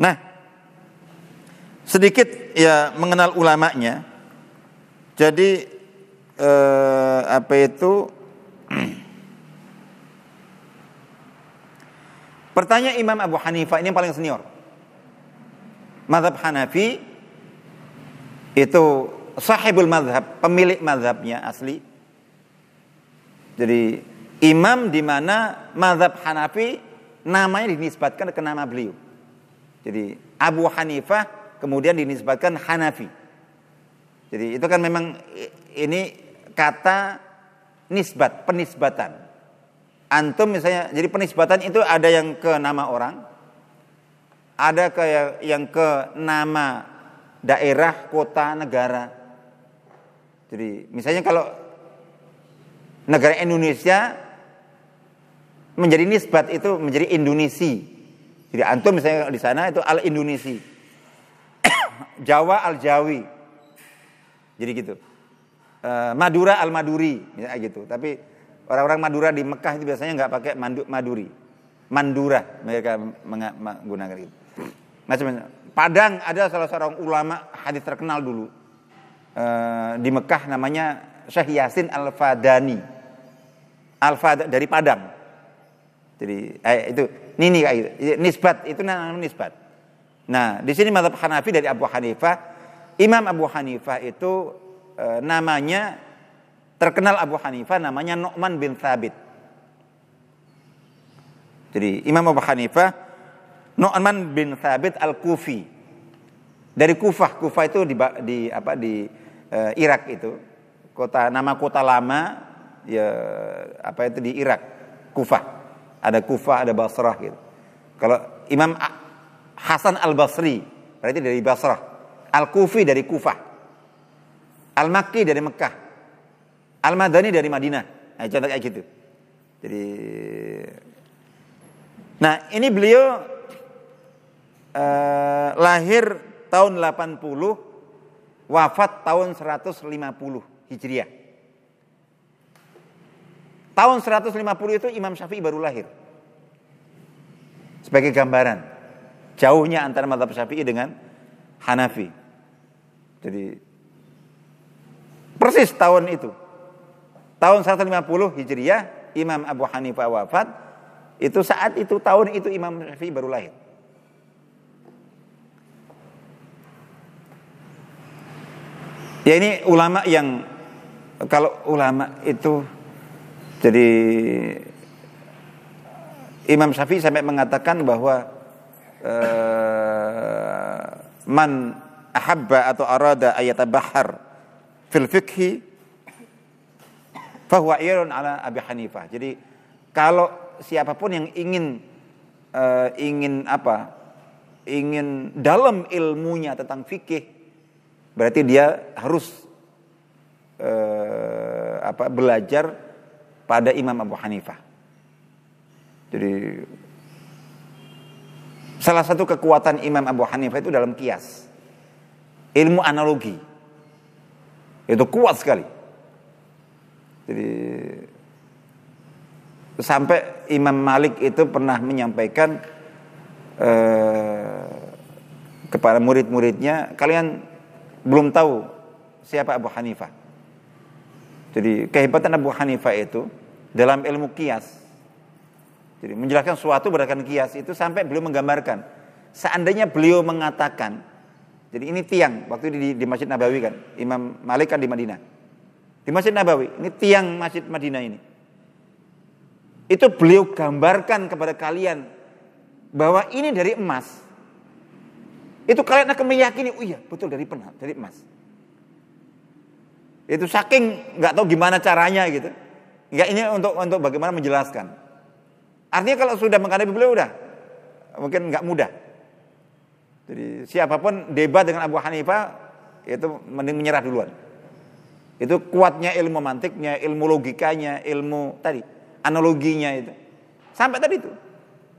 Nah, sedikit ya mengenal ulamanya. Jadi eh, apa itu? Pertanyaan Imam Abu Hanifah ini yang paling senior. Madhab Hanafi itu sahibul madhab, pemilik madhabnya asli. Jadi imam di mana madhab Hanafi namanya dinisbatkan ke nama beliau. Jadi Abu Hanifah kemudian dinisbatkan Hanafi. Jadi itu kan memang ini kata nisbat, penisbatan. Antum misalnya, jadi penisbatan itu ada yang ke nama orang, ada ke yang ke nama daerah, kota, negara. Jadi misalnya kalau negara Indonesia menjadi nisbat itu menjadi Indonesia. Jadi antum misalnya di sana itu al Indonesia. Jawa al-Jawi. Jadi gitu. Uh, Madura al-Maduri, misalnya gitu. Tapi orang-orang Madura di Mekah itu biasanya nggak pakai Maduri. Mandura mereka menggunakan itu. Macam-macam. Padang ada salah seorang ulama hadis terkenal dulu Eh, di Mekah namanya Syekh Yasin Al Fadani. Al Fad dari Padang. Jadi eh, itu ini kayak gitu. Nisbat itu namanya nisbat. Nah, di sini mazhab Hanafi dari Abu Hanifah, Imam Abu Hanifah itu eh, namanya terkenal Abu Hanifah namanya Nu'man bin Thabit. Jadi Imam Abu Hanifah Nu'man bin Thabit Al-Kufi. Dari Kufah, Kufah itu di, di apa di eh, Irak itu. Kota nama kota lama ya apa itu di Irak, Kufah. Ada Kufah, ada Basrah gitu. Kalau Imam Hasan Al-Basri berarti dari Basrah. Al-Kufi dari Kufah. Al-Makki dari Mekah. Al-Madani dari Madinah. Nah, contoh kayak gitu. Jadi Nah, ini beliau eh, lahir tahun 80, wafat tahun 150 Hijriah. Tahun 150 itu Imam Syafi'i baru lahir. Sebagai gambaran jauhnya antara mazhab Syafi'i dengan Hanafi. Jadi persis tahun itu. Tahun 150 Hijriah Imam Abu Hanifah wafat. Itu saat itu tahun itu Imam Syafi'i baru lahir. Ya ini ulama yang kalau ulama itu jadi Imam Syafi'i sampai mengatakan bahwa eh, man ahabba atau arada ayatabahar fil fikhi fahuwa irun ala Abi Hanifah. Jadi kalau siapa pun yang ingin eh, ingin apa? ingin dalam ilmunya tentang fikih berarti dia harus eh, apa belajar pada Imam Abu Hanifah. Jadi salah satu kekuatan Imam Abu Hanifah itu dalam kias. Ilmu analogi. Itu kuat sekali. Jadi sampai Imam Malik itu pernah menyampaikan eh, kepada murid-muridnya, kalian belum tahu siapa Abu Hanifah. Jadi kehebatan Abu Hanifah itu dalam ilmu kias. Jadi menjelaskan suatu berdasarkan kias itu sampai beliau menggambarkan. Seandainya beliau mengatakan, jadi ini tiang waktu di, di Masjid Nabawi kan, Imam Malik kan di Madinah. Di Masjid Nabawi, ini tiang Masjid Madinah ini. Itu beliau gambarkan kepada kalian bahwa ini dari emas. Itu kalian akan meyakini, oh iya betul dari penat, dari emas. Itu saking nggak tahu gimana caranya gitu. Nggak ini untuk untuk bagaimana menjelaskan. Artinya kalau sudah menghadapi beliau udah mungkin nggak mudah. Jadi siapa pun debat dengan Abu Hanifah itu mending menyerah duluan. Itu kuatnya ilmu mantiknya, ilmu logikanya, ilmu tadi analoginya itu. Sampai tadi itu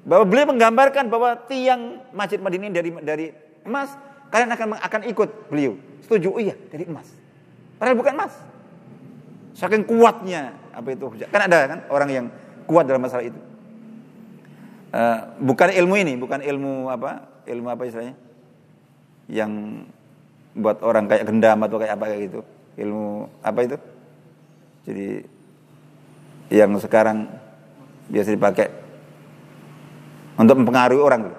bahwa beliau menggambarkan bahwa tiang Masjid Madinah dari dari emas, kalian akan akan ikut beliau. Setuju? Oh iya, dari emas. Padahal bukan emas. Saking kuatnya apa itu kan ada kan orang yang kuat dalam masalah itu. Uh, bukan ilmu ini, bukan ilmu apa? Ilmu apa istilahnya? Yang buat orang kayak gendam atau kayak apa kayak gitu. Ilmu apa itu? Jadi yang sekarang biasa dipakai untuk mempengaruhi orang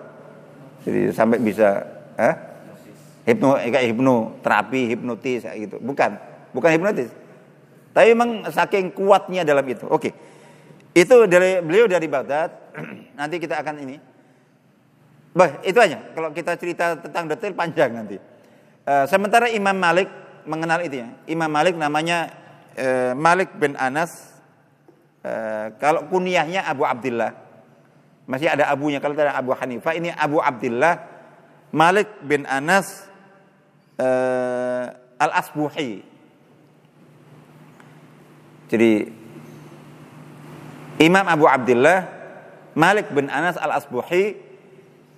Jadi sampai bisa eh? hipno kayak hipno terapi hipnotis kayak gitu. Bukan, bukan hipnotis. Tapi memang saking kuatnya dalam itu. Oke. Itu dari beliau dari Baghdad. nanti kita akan ini. Bah, itu aja. Kalau kita cerita tentang detail panjang nanti. Uh, sementara Imam Malik mengenal itu ya. Imam Malik namanya uh, Malik bin Anas. Uh, kalau kunyahnya Abu Abdullah. Masih ada abunya. Kalau ada Abu Hanifah ini Abu Abdullah Malik bin Anas uh, Al-Asbuhi. Jadi Imam Abu Abdullah Malik bin Anas Al-Asbuhi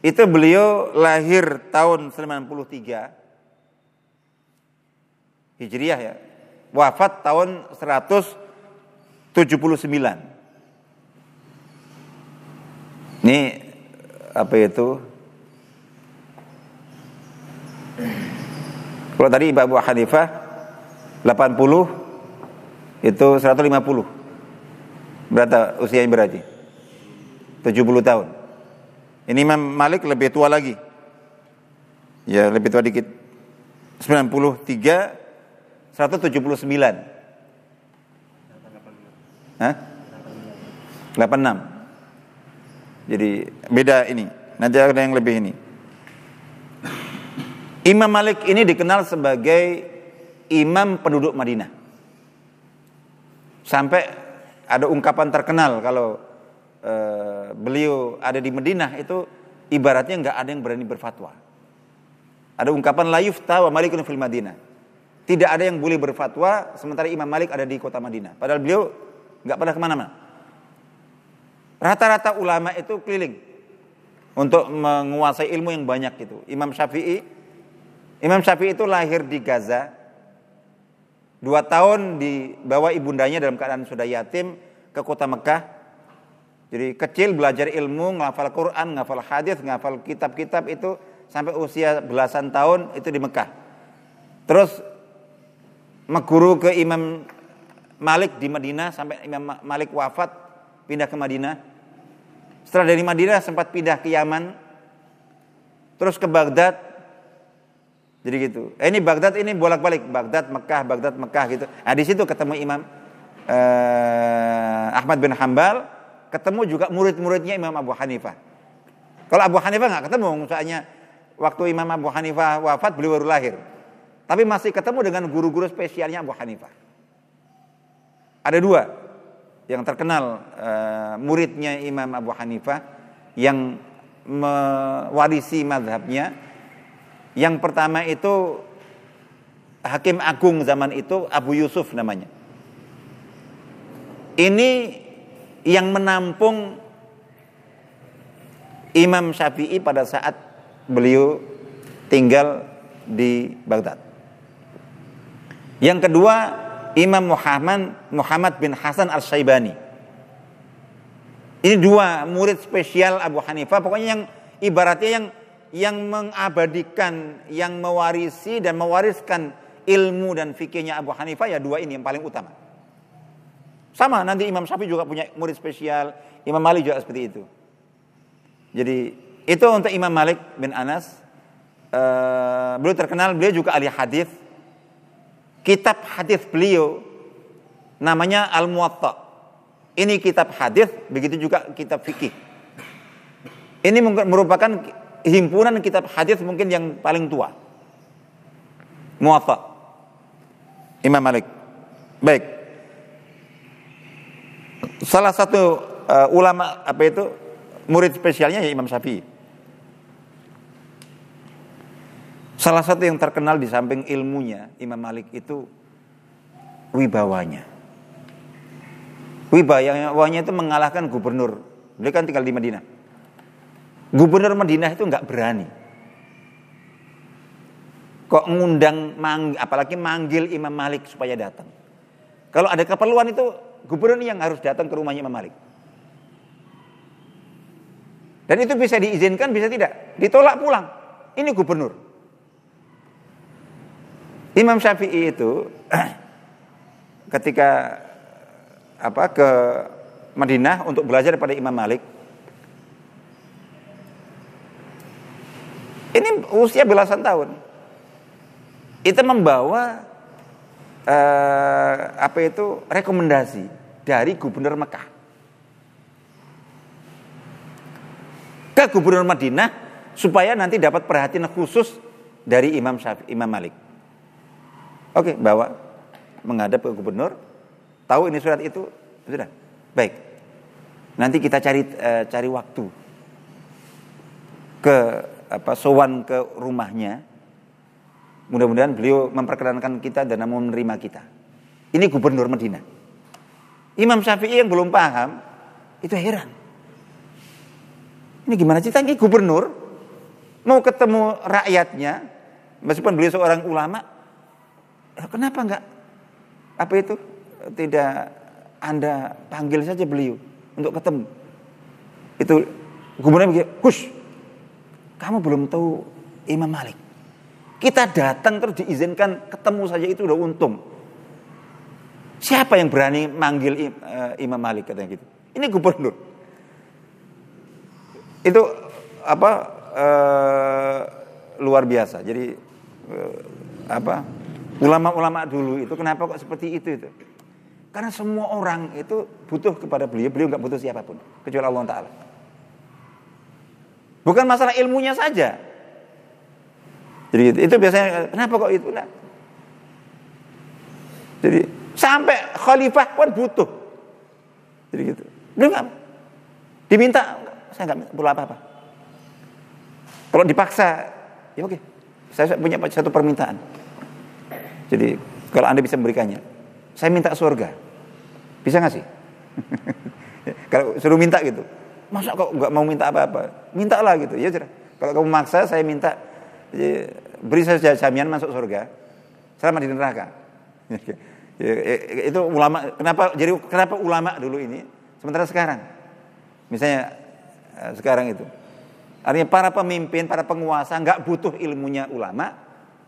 itu beliau lahir tahun 93 Hijriah ya. Wafat tahun 179. Ini apa itu? Kalau tadi Ibu Abu Hanifah 80 itu 150. Berapa usianya berarti? 70 tahun. Ini Imam Malik lebih tua lagi. Ya, lebih tua dikit. 93 179. Hah? 86. Jadi beda ini. Nanti ada yang lebih ini. Imam Malik ini dikenal sebagai imam penduduk Madinah. Sampai ada ungkapan terkenal kalau uh, beliau ada di Madinah itu ibaratnya nggak ada yang berani berfatwa. Ada ungkapan layuf tawa malikun fil Madinah. Tidak ada yang boleh berfatwa sementara Imam Malik ada di kota Madinah. Padahal beliau nggak pernah ke mana-mana. Rata-rata ulama itu keliling untuk menguasai ilmu yang banyak itu. Imam Syafi'i Imam Syafi'i itu lahir di Gaza. Dua tahun dibawa ibundanya dalam keadaan sudah yatim ke kota Mekah. Jadi kecil belajar ilmu, ngafal Quran, ngafal hadis, ngafal kitab-kitab itu sampai usia belasan tahun itu di Mekah. Terus meguru ke Imam Malik di Madinah sampai Imam Malik wafat pindah ke Madinah. Setelah dari Madinah sempat pindah ke Yaman. Terus ke Baghdad, jadi gitu. Eh, ini Baghdad ini bolak-balik, Baghdad, Mekah, Baghdad, Mekah gitu. Nah, di situ ketemu Imam eh, Ahmad bin Hambal, ketemu juga murid-muridnya Imam Abu Hanifah. Kalau Abu Hanifah nggak ketemu, misalnya waktu Imam Abu Hanifah wafat beliau baru lahir. Tapi masih ketemu dengan guru-guru spesialnya Abu Hanifah. Ada dua yang terkenal eh, muridnya Imam Abu Hanifah yang mewarisi madhabnya yang pertama itu Hakim Agung zaman itu Abu Yusuf namanya. Ini yang menampung Imam Syafi'i pada saat beliau tinggal di Baghdad. Yang kedua Imam Muhammad Muhammad bin Hasan al Syaibani. Ini dua murid spesial Abu Hanifah, pokoknya yang ibaratnya yang yang mengabadikan, yang mewarisi dan mewariskan ilmu dan fikihnya Abu Hanifah ya dua ini yang paling utama. Sama nanti Imam Syafi'i juga punya murid spesial, Imam Malik juga seperti itu. Jadi itu untuk Imam Malik bin Anas. Uh, beliau terkenal, beliau juga ahli hadis. Kitab hadis beliau namanya Al Muwatta. Ini kitab hadis, begitu juga kitab fikih. Ini merupakan himpunan kitab hadis mungkin yang paling tua. Muwatta. Imam Malik. Baik. Salah satu uh, ulama apa itu murid spesialnya ya Imam Syafi'i. Salah satu yang terkenal di samping ilmunya Imam Malik itu wibawanya. Wibawanya itu mengalahkan gubernur. Beliau kan tinggal di Madinah. Gubernur Madinah itu nggak berani. Kok ngundang, mang, apalagi manggil Imam Malik supaya datang. Kalau ada keperluan itu gubernur yang harus datang ke rumahnya Imam Malik. Dan itu bisa diizinkan, bisa tidak. Ditolak pulang. Ini gubernur. Imam Syafi'i itu ketika apa ke Madinah untuk belajar pada Imam Malik, Ini usia belasan tahun. Itu membawa uh, apa itu rekomendasi dari gubernur Mekah ke gubernur Madinah supaya nanti dapat perhatian khusus dari Imam Syafi'i, Imam Malik. Oke, bawa menghadap ke gubernur, tahu ini surat itu sudah baik. Nanti kita cari uh, cari waktu ke apa sowan ke rumahnya. Mudah-mudahan beliau memperkenankan kita dan mau menerima kita. Ini gubernur Medina. Imam Syafi'i yang belum paham itu heran. Ini gimana cerita ini gubernur mau ketemu rakyatnya meskipun beliau seorang ulama kenapa enggak apa itu tidak anda panggil saja beliau untuk ketemu itu Gubernur begini, hush, kamu belum tahu Imam Malik. Kita datang terus diizinkan ketemu saja itu udah untung. Siapa yang berani manggil uh, Imam Malik katanya gitu? Ini gubernur. Itu apa uh, luar biasa. Jadi uh, apa ulama-ulama dulu itu kenapa kok seperti itu itu? Karena semua orang itu butuh kepada beliau, beliau nggak butuh siapa pun kecuali Allah Taala. Bukan masalah ilmunya saja. Jadi itu, itu biasanya kenapa kok itu nah. Jadi sampai khalifah pun butuh. Jadi gitu. Enggak diminta saya nggak perlu apa-apa. Kalau dipaksa, ya oke. Saya punya satu permintaan. Jadi kalau anda bisa memberikannya, saya minta surga. Bisa nggak sih? kalau suruh minta gitu, masa kok nggak mau minta apa-apa? Mintalah gitu. Ya sudah. Kalau kamu maksa, saya minta beri saya jaminan masuk surga. Selamat di neraka. Ya, itu ulama. Kenapa? Jadi kenapa ulama dulu ini? Sementara sekarang, misalnya eh, sekarang itu, artinya para pemimpin, para penguasa nggak butuh ilmunya ulama,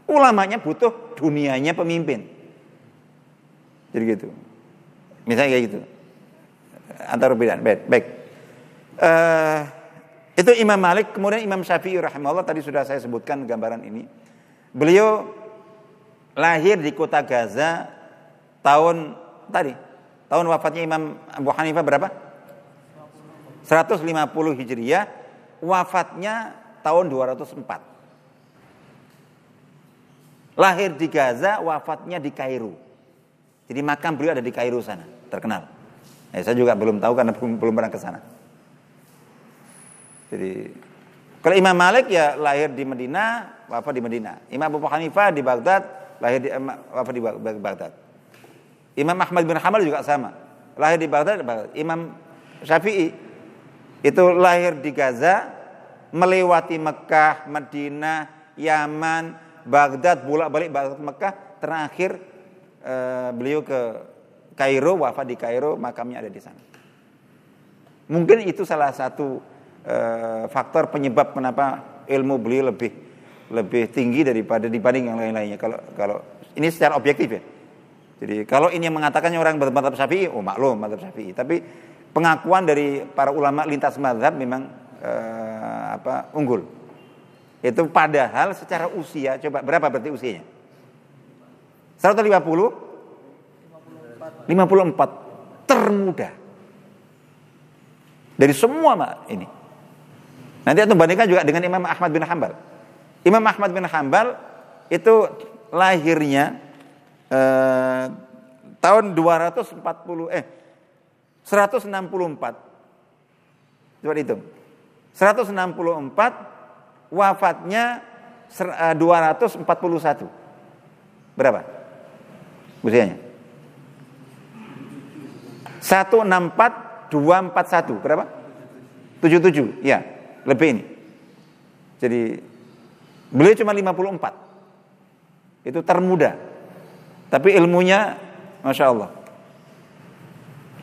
ulamanya butuh dunianya pemimpin. Jadi gitu. Misalnya kayak gitu. Antara perbedaan. Baik. baik. Uh, itu Imam Malik, kemudian Imam Syafi'i rahimahullah tadi sudah saya sebutkan gambaran ini. Beliau lahir di kota Gaza tahun tadi. Tahun wafatnya Imam Abu Hanifah berapa? 150 Hijriah, wafatnya tahun 204. Lahir di Gaza, wafatnya di Kairo. Jadi makam beliau ada di Kairo sana, terkenal. Eh, saya juga belum tahu karena belum, belum pernah ke sana. Jadi kalau Imam Malik ya lahir di Medina, wafat di Medina. Imam Abu Hanifah di Baghdad, lahir di wafat di Baghdad. Imam Ahmad bin Hanbal juga sama. Lahir di Baghdad, Imam Syafi'i itu lahir di Gaza, melewati Mekah, Medina, Yaman, Baghdad, bolak-balik Baghdad, Mekah, terakhir eh, beliau ke Kairo, wafat di Kairo, makamnya ada di sana. Mungkin itu salah satu Eh, faktor penyebab kenapa ilmu beliau lebih lebih tinggi daripada dibanding yang lain-lainnya. Kalau kalau ini secara objektif ya. Jadi kalau ini yang mengatakannya orang bermadhab syafi'i, oh maklum madhab syafi'i. Tapi pengakuan dari para ulama lintas madhab memang eh, apa unggul. Itu padahal secara usia, coba berapa berarti usianya? 150? 54. 54 termuda. Dari semua ini. Nanti itu bandingkan juga dengan Imam Ahmad bin Hambal. Imam Ahmad bin Hambal itu lahirnya eh, tahun 240 eh 164. Coba itu. 164 wafatnya 241. Eh, Berapa? Usianya? 164 241. Berapa? 77. Ya lebih ini. Jadi beliau cuma 54. Itu termuda. Tapi ilmunya Masya Allah.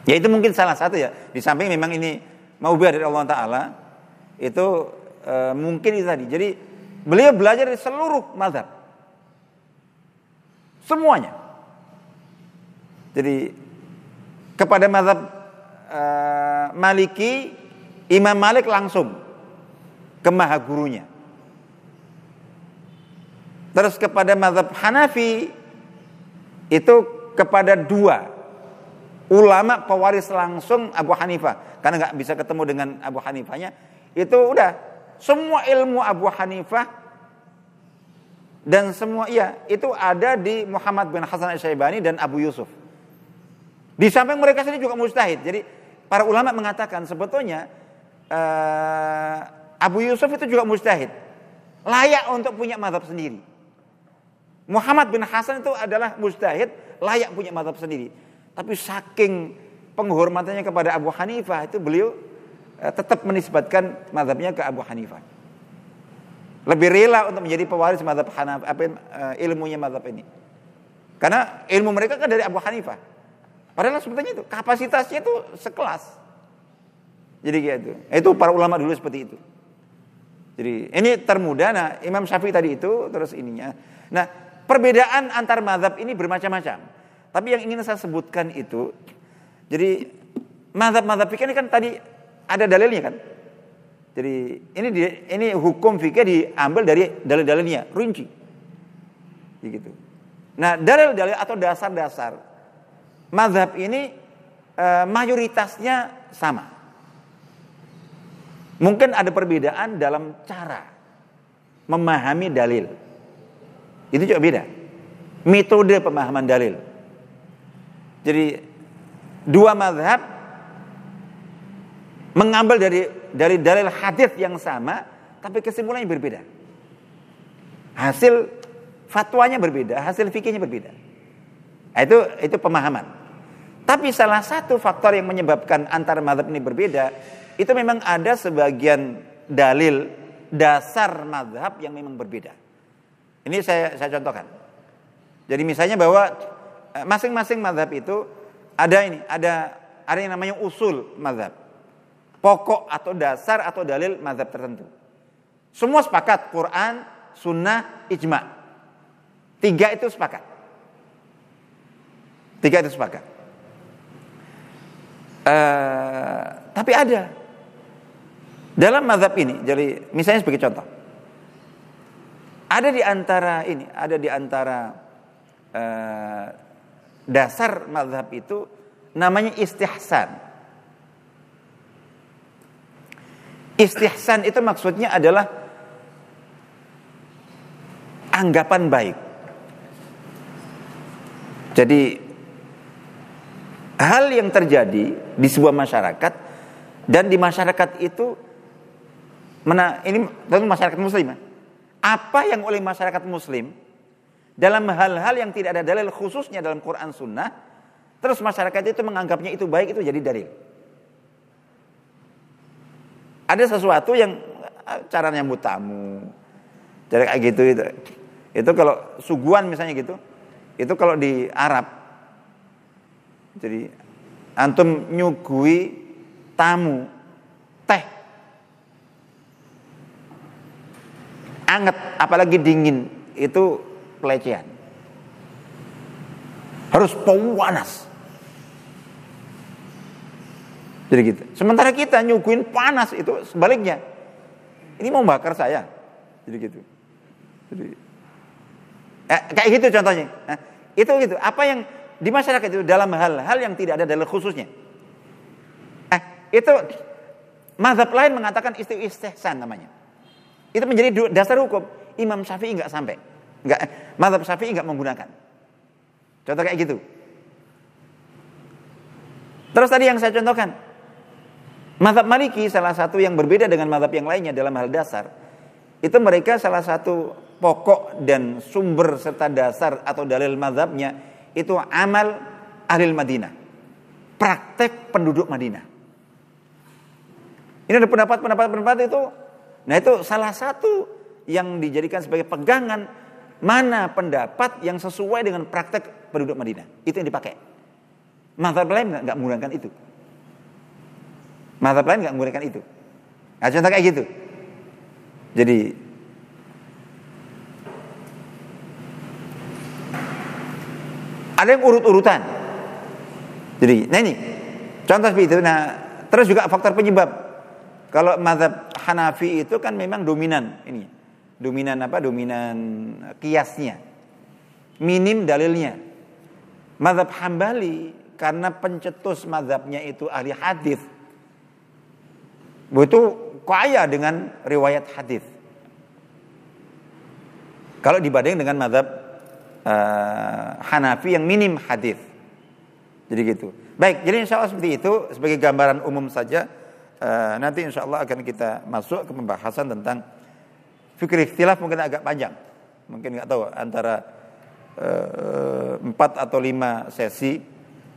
Ya itu mungkin salah satu ya. Di samping memang ini mau dari Allah Ta'ala. Itu e, mungkin itu tadi. Jadi beliau belajar dari seluruh mazhab. Semuanya. Jadi kepada mazhab e, Maliki, Imam Malik langsung ke maha gurunya. Terus kepada mazhab Hanafi itu kepada dua ulama pewaris langsung Abu Hanifah karena nggak bisa ketemu dengan Abu Hanifahnya itu udah semua ilmu Abu Hanifah dan semua iya itu ada di Muhammad bin Hasan Al-Syaibani dan Abu Yusuf. Di samping mereka sendiri juga mustahid. Jadi para ulama mengatakan sebetulnya uh, Abu Yusuf itu juga mustahid. Layak untuk punya madhab sendiri. Muhammad bin Hasan itu adalah mustahid, layak punya madhab sendiri. Tapi saking penghormatannya kepada Abu Hanifah itu beliau eh, tetap menisbatkan madhabnya ke Abu Hanifah. Lebih rela untuk menjadi pewaris madhab Hanaf, apa eh, ilmunya madhab ini. Karena ilmu mereka kan dari Abu Hanifah. Padahal sebetulnya itu kapasitasnya itu sekelas. Jadi gitu. Itu para ulama dulu seperti itu. Jadi ini termudah. Nah Imam Syafi'i tadi itu terus ininya. Nah perbedaan antar madhab ini bermacam-macam. Tapi yang ingin saya sebutkan itu, jadi madhab-madhab fikih ini kan tadi ada dalilnya kan. Jadi ini ini hukum fikih diambil dari dalil-dalilnya, rinci. Begitu. Nah dalil-dalil atau dasar-dasar madhab ini e, mayoritasnya sama. Mungkin ada perbedaan dalam cara memahami dalil. Itu juga beda. Metode pemahaman dalil. Jadi dua madhab mengambil dari dari dalil hadis yang sama, tapi kesimpulannya berbeda. Hasil fatwanya berbeda, hasil fikihnya berbeda. Nah, itu itu pemahaman. Tapi salah satu faktor yang menyebabkan antara madhab ini berbeda itu memang ada sebagian dalil dasar madhab yang memang berbeda. Ini saya saya contohkan. Jadi misalnya bahwa eh, masing-masing madhab itu ada ini, ada ada yang namanya usul madhab. Pokok atau dasar atau dalil madhab tertentu. Semua sepakat Quran, Sunnah, Ijma. Tiga itu sepakat. Tiga itu sepakat. Uh, tapi ada dalam mazhab ini, jadi misalnya sebagai contoh, ada di antara ini, ada di antara uh, dasar mazhab itu namanya istihsan. Istihsan itu maksudnya adalah anggapan baik. Jadi hal yang terjadi di sebuah masyarakat dan di masyarakat itu Mana ini tentu masyarakat muslim. Ya. Apa yang oleh masyarakat muslim dalam hal-hal yang tidak ada dalil khususnya dalam Quran Sunnah, terus masyarakat itu menganggapnya itu baik itu jadi dalil. Ada sesuatu yang eh, cara nyambut tamu, cara kayak gitu itu. Itu kalau suguhan misalnya gitu, itu kalau di Arab, jadi antum nyugui tamu teh anget apalagi dingin itu pelecehan. Harus panas. Jadi gitu. Sementara kita nyuguhin panas itu sebaliknya. Ini mau bakar saya. Jadi gitu. Jadi eh, kayak gitu contohnya. Nah, itu gitu. Apa yang di masyarakat itu dalam hal-hal yang tidak ada dalil khususnya. Eh, itu mazhab lain mengatakan istihsan namanya. Itu menjadi dasar hukum. Imam Syafi'i nggak sampai. Nggak, Madhab Syafi'i nggak menggunakan. Contoh kayak gitu. Terus tadi yang saya contohkan. Madhab Maliki salah satu yang berbeda dengan madhab yang lainnya dalam hal dasar. Itu mereka salah satu pokok dan sumber serta dasar atau dalil madhabnya itu amal ahli Madinah. Praktek penduduk Madinah. Ini ada pendapat-pendapat-pendapat itu Nah itu salah satu yang dijadikan sebagai pegangan mana pendapat yang sesuai dengan praktek penduduk Madinah. Itu yang dipakai. Mazhab lain nggak menggunakan itu. Mazhab lain nggak menggunakan itu. Nah, contoh kayak gitu. Jadi ada yang urut-urutan. Jadi, nah ini contoh seperti itu. Nah, terus juga faktor penyebab. Kalau mazhab Hanafi itu kan memang dominan ini. Dominan apa? Dominan kiasnya. Minim dalilnya. Mazhab Hambali karena pencetus mazhabnya itu ahli hadis. Itu kaya dengan riwayat hadis. Kalau dibanding dengan mazhab uh, Hanafi yang minim hadis. Jadi gitu. Baik, jadi insya Allah seperti itu sebagai gambaran umum saja. Uh, nanti insya Allah akan kita masuk ke pembahasan tentang fikir ikhtilaf mungkin agak panjang. Mungkin nggak tahu antara uh, empat atau lima sesi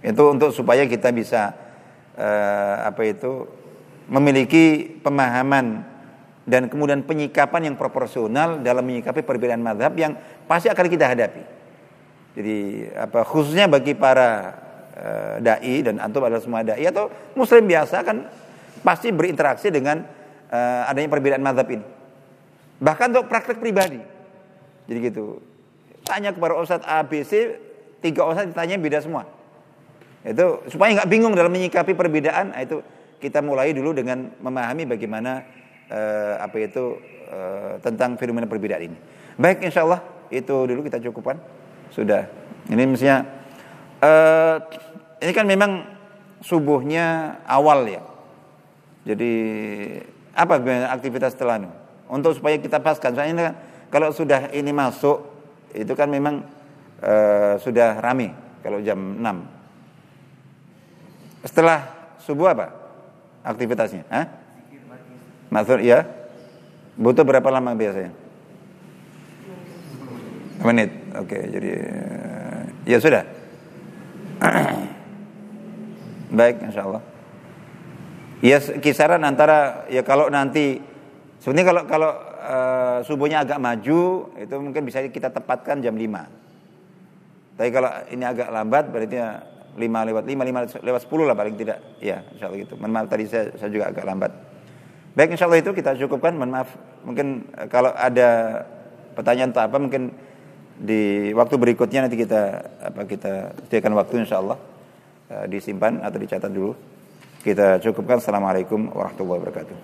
itu untuk supaya kita bisa uh, apa itu memiliki pemahaman dan kemudian penyikapan yang proporsional dalam menyikapi perbedaan madhab yang pasti akan kita hadapi. Jadi apa khususnya bagi para uh, dai dan antum adalah semua dai atau muslim biasa kan pasti berinteraksi dengan uh, adanya perbedaan mazhab ini. Bahkan untuk praktek pribadi. Jadi gitu. Tanya kepada Ustadz ABC, tiga Ustadz ditanya beda semua. Itu supaya nggak bingung dalam menyikapi perbedaan, nah, itu kita mulai dulu dengan memahami bagaimana uh, apa itu uh, tentang fenomena perbedaan ini. Baik, insya Allah itu dulu kita cukupkan. Sudah. Ini mestinya uh, ini kan memang subuhnya awal ya. Jadi apa aktivitas setelah itu? Untuk supaya kita paskan. Soalnya kan, kalau sudah ini masuk itu kan memang uh, sudah rame kalau jam 6. Setelah subuh apa aktivitasnya? Hah? Masuk ya? Butuh berapa lama biasanya? menit. Oke, jadi ya sudah. Baik, insya Allah. Ya kisaran antara ya kalau nanti sebenarnya kalau kalau uh, subuhnya agak maju itu mungkin bisa kita tepatkan jam 5. Tapi kalau ini agak lambat berarti 5 lewat 5, 5 lewat 10 lah paling tidak. Ya, insya Allah gitu. Mohon maaf tadi saya, saya juga agak lambat. Baik, insya Allah itu kita cukupkan. Mohon maaf. Mungkin eh, kalau ada pertanyaan atau apa mungkin di waktu berikutnya nanti kita apa kita sediakan waktu insya Allah uh, disimpan atau dicatat dulu. Kita cukupkan. Assalamualaikum warahmatullahi wabarakatuh.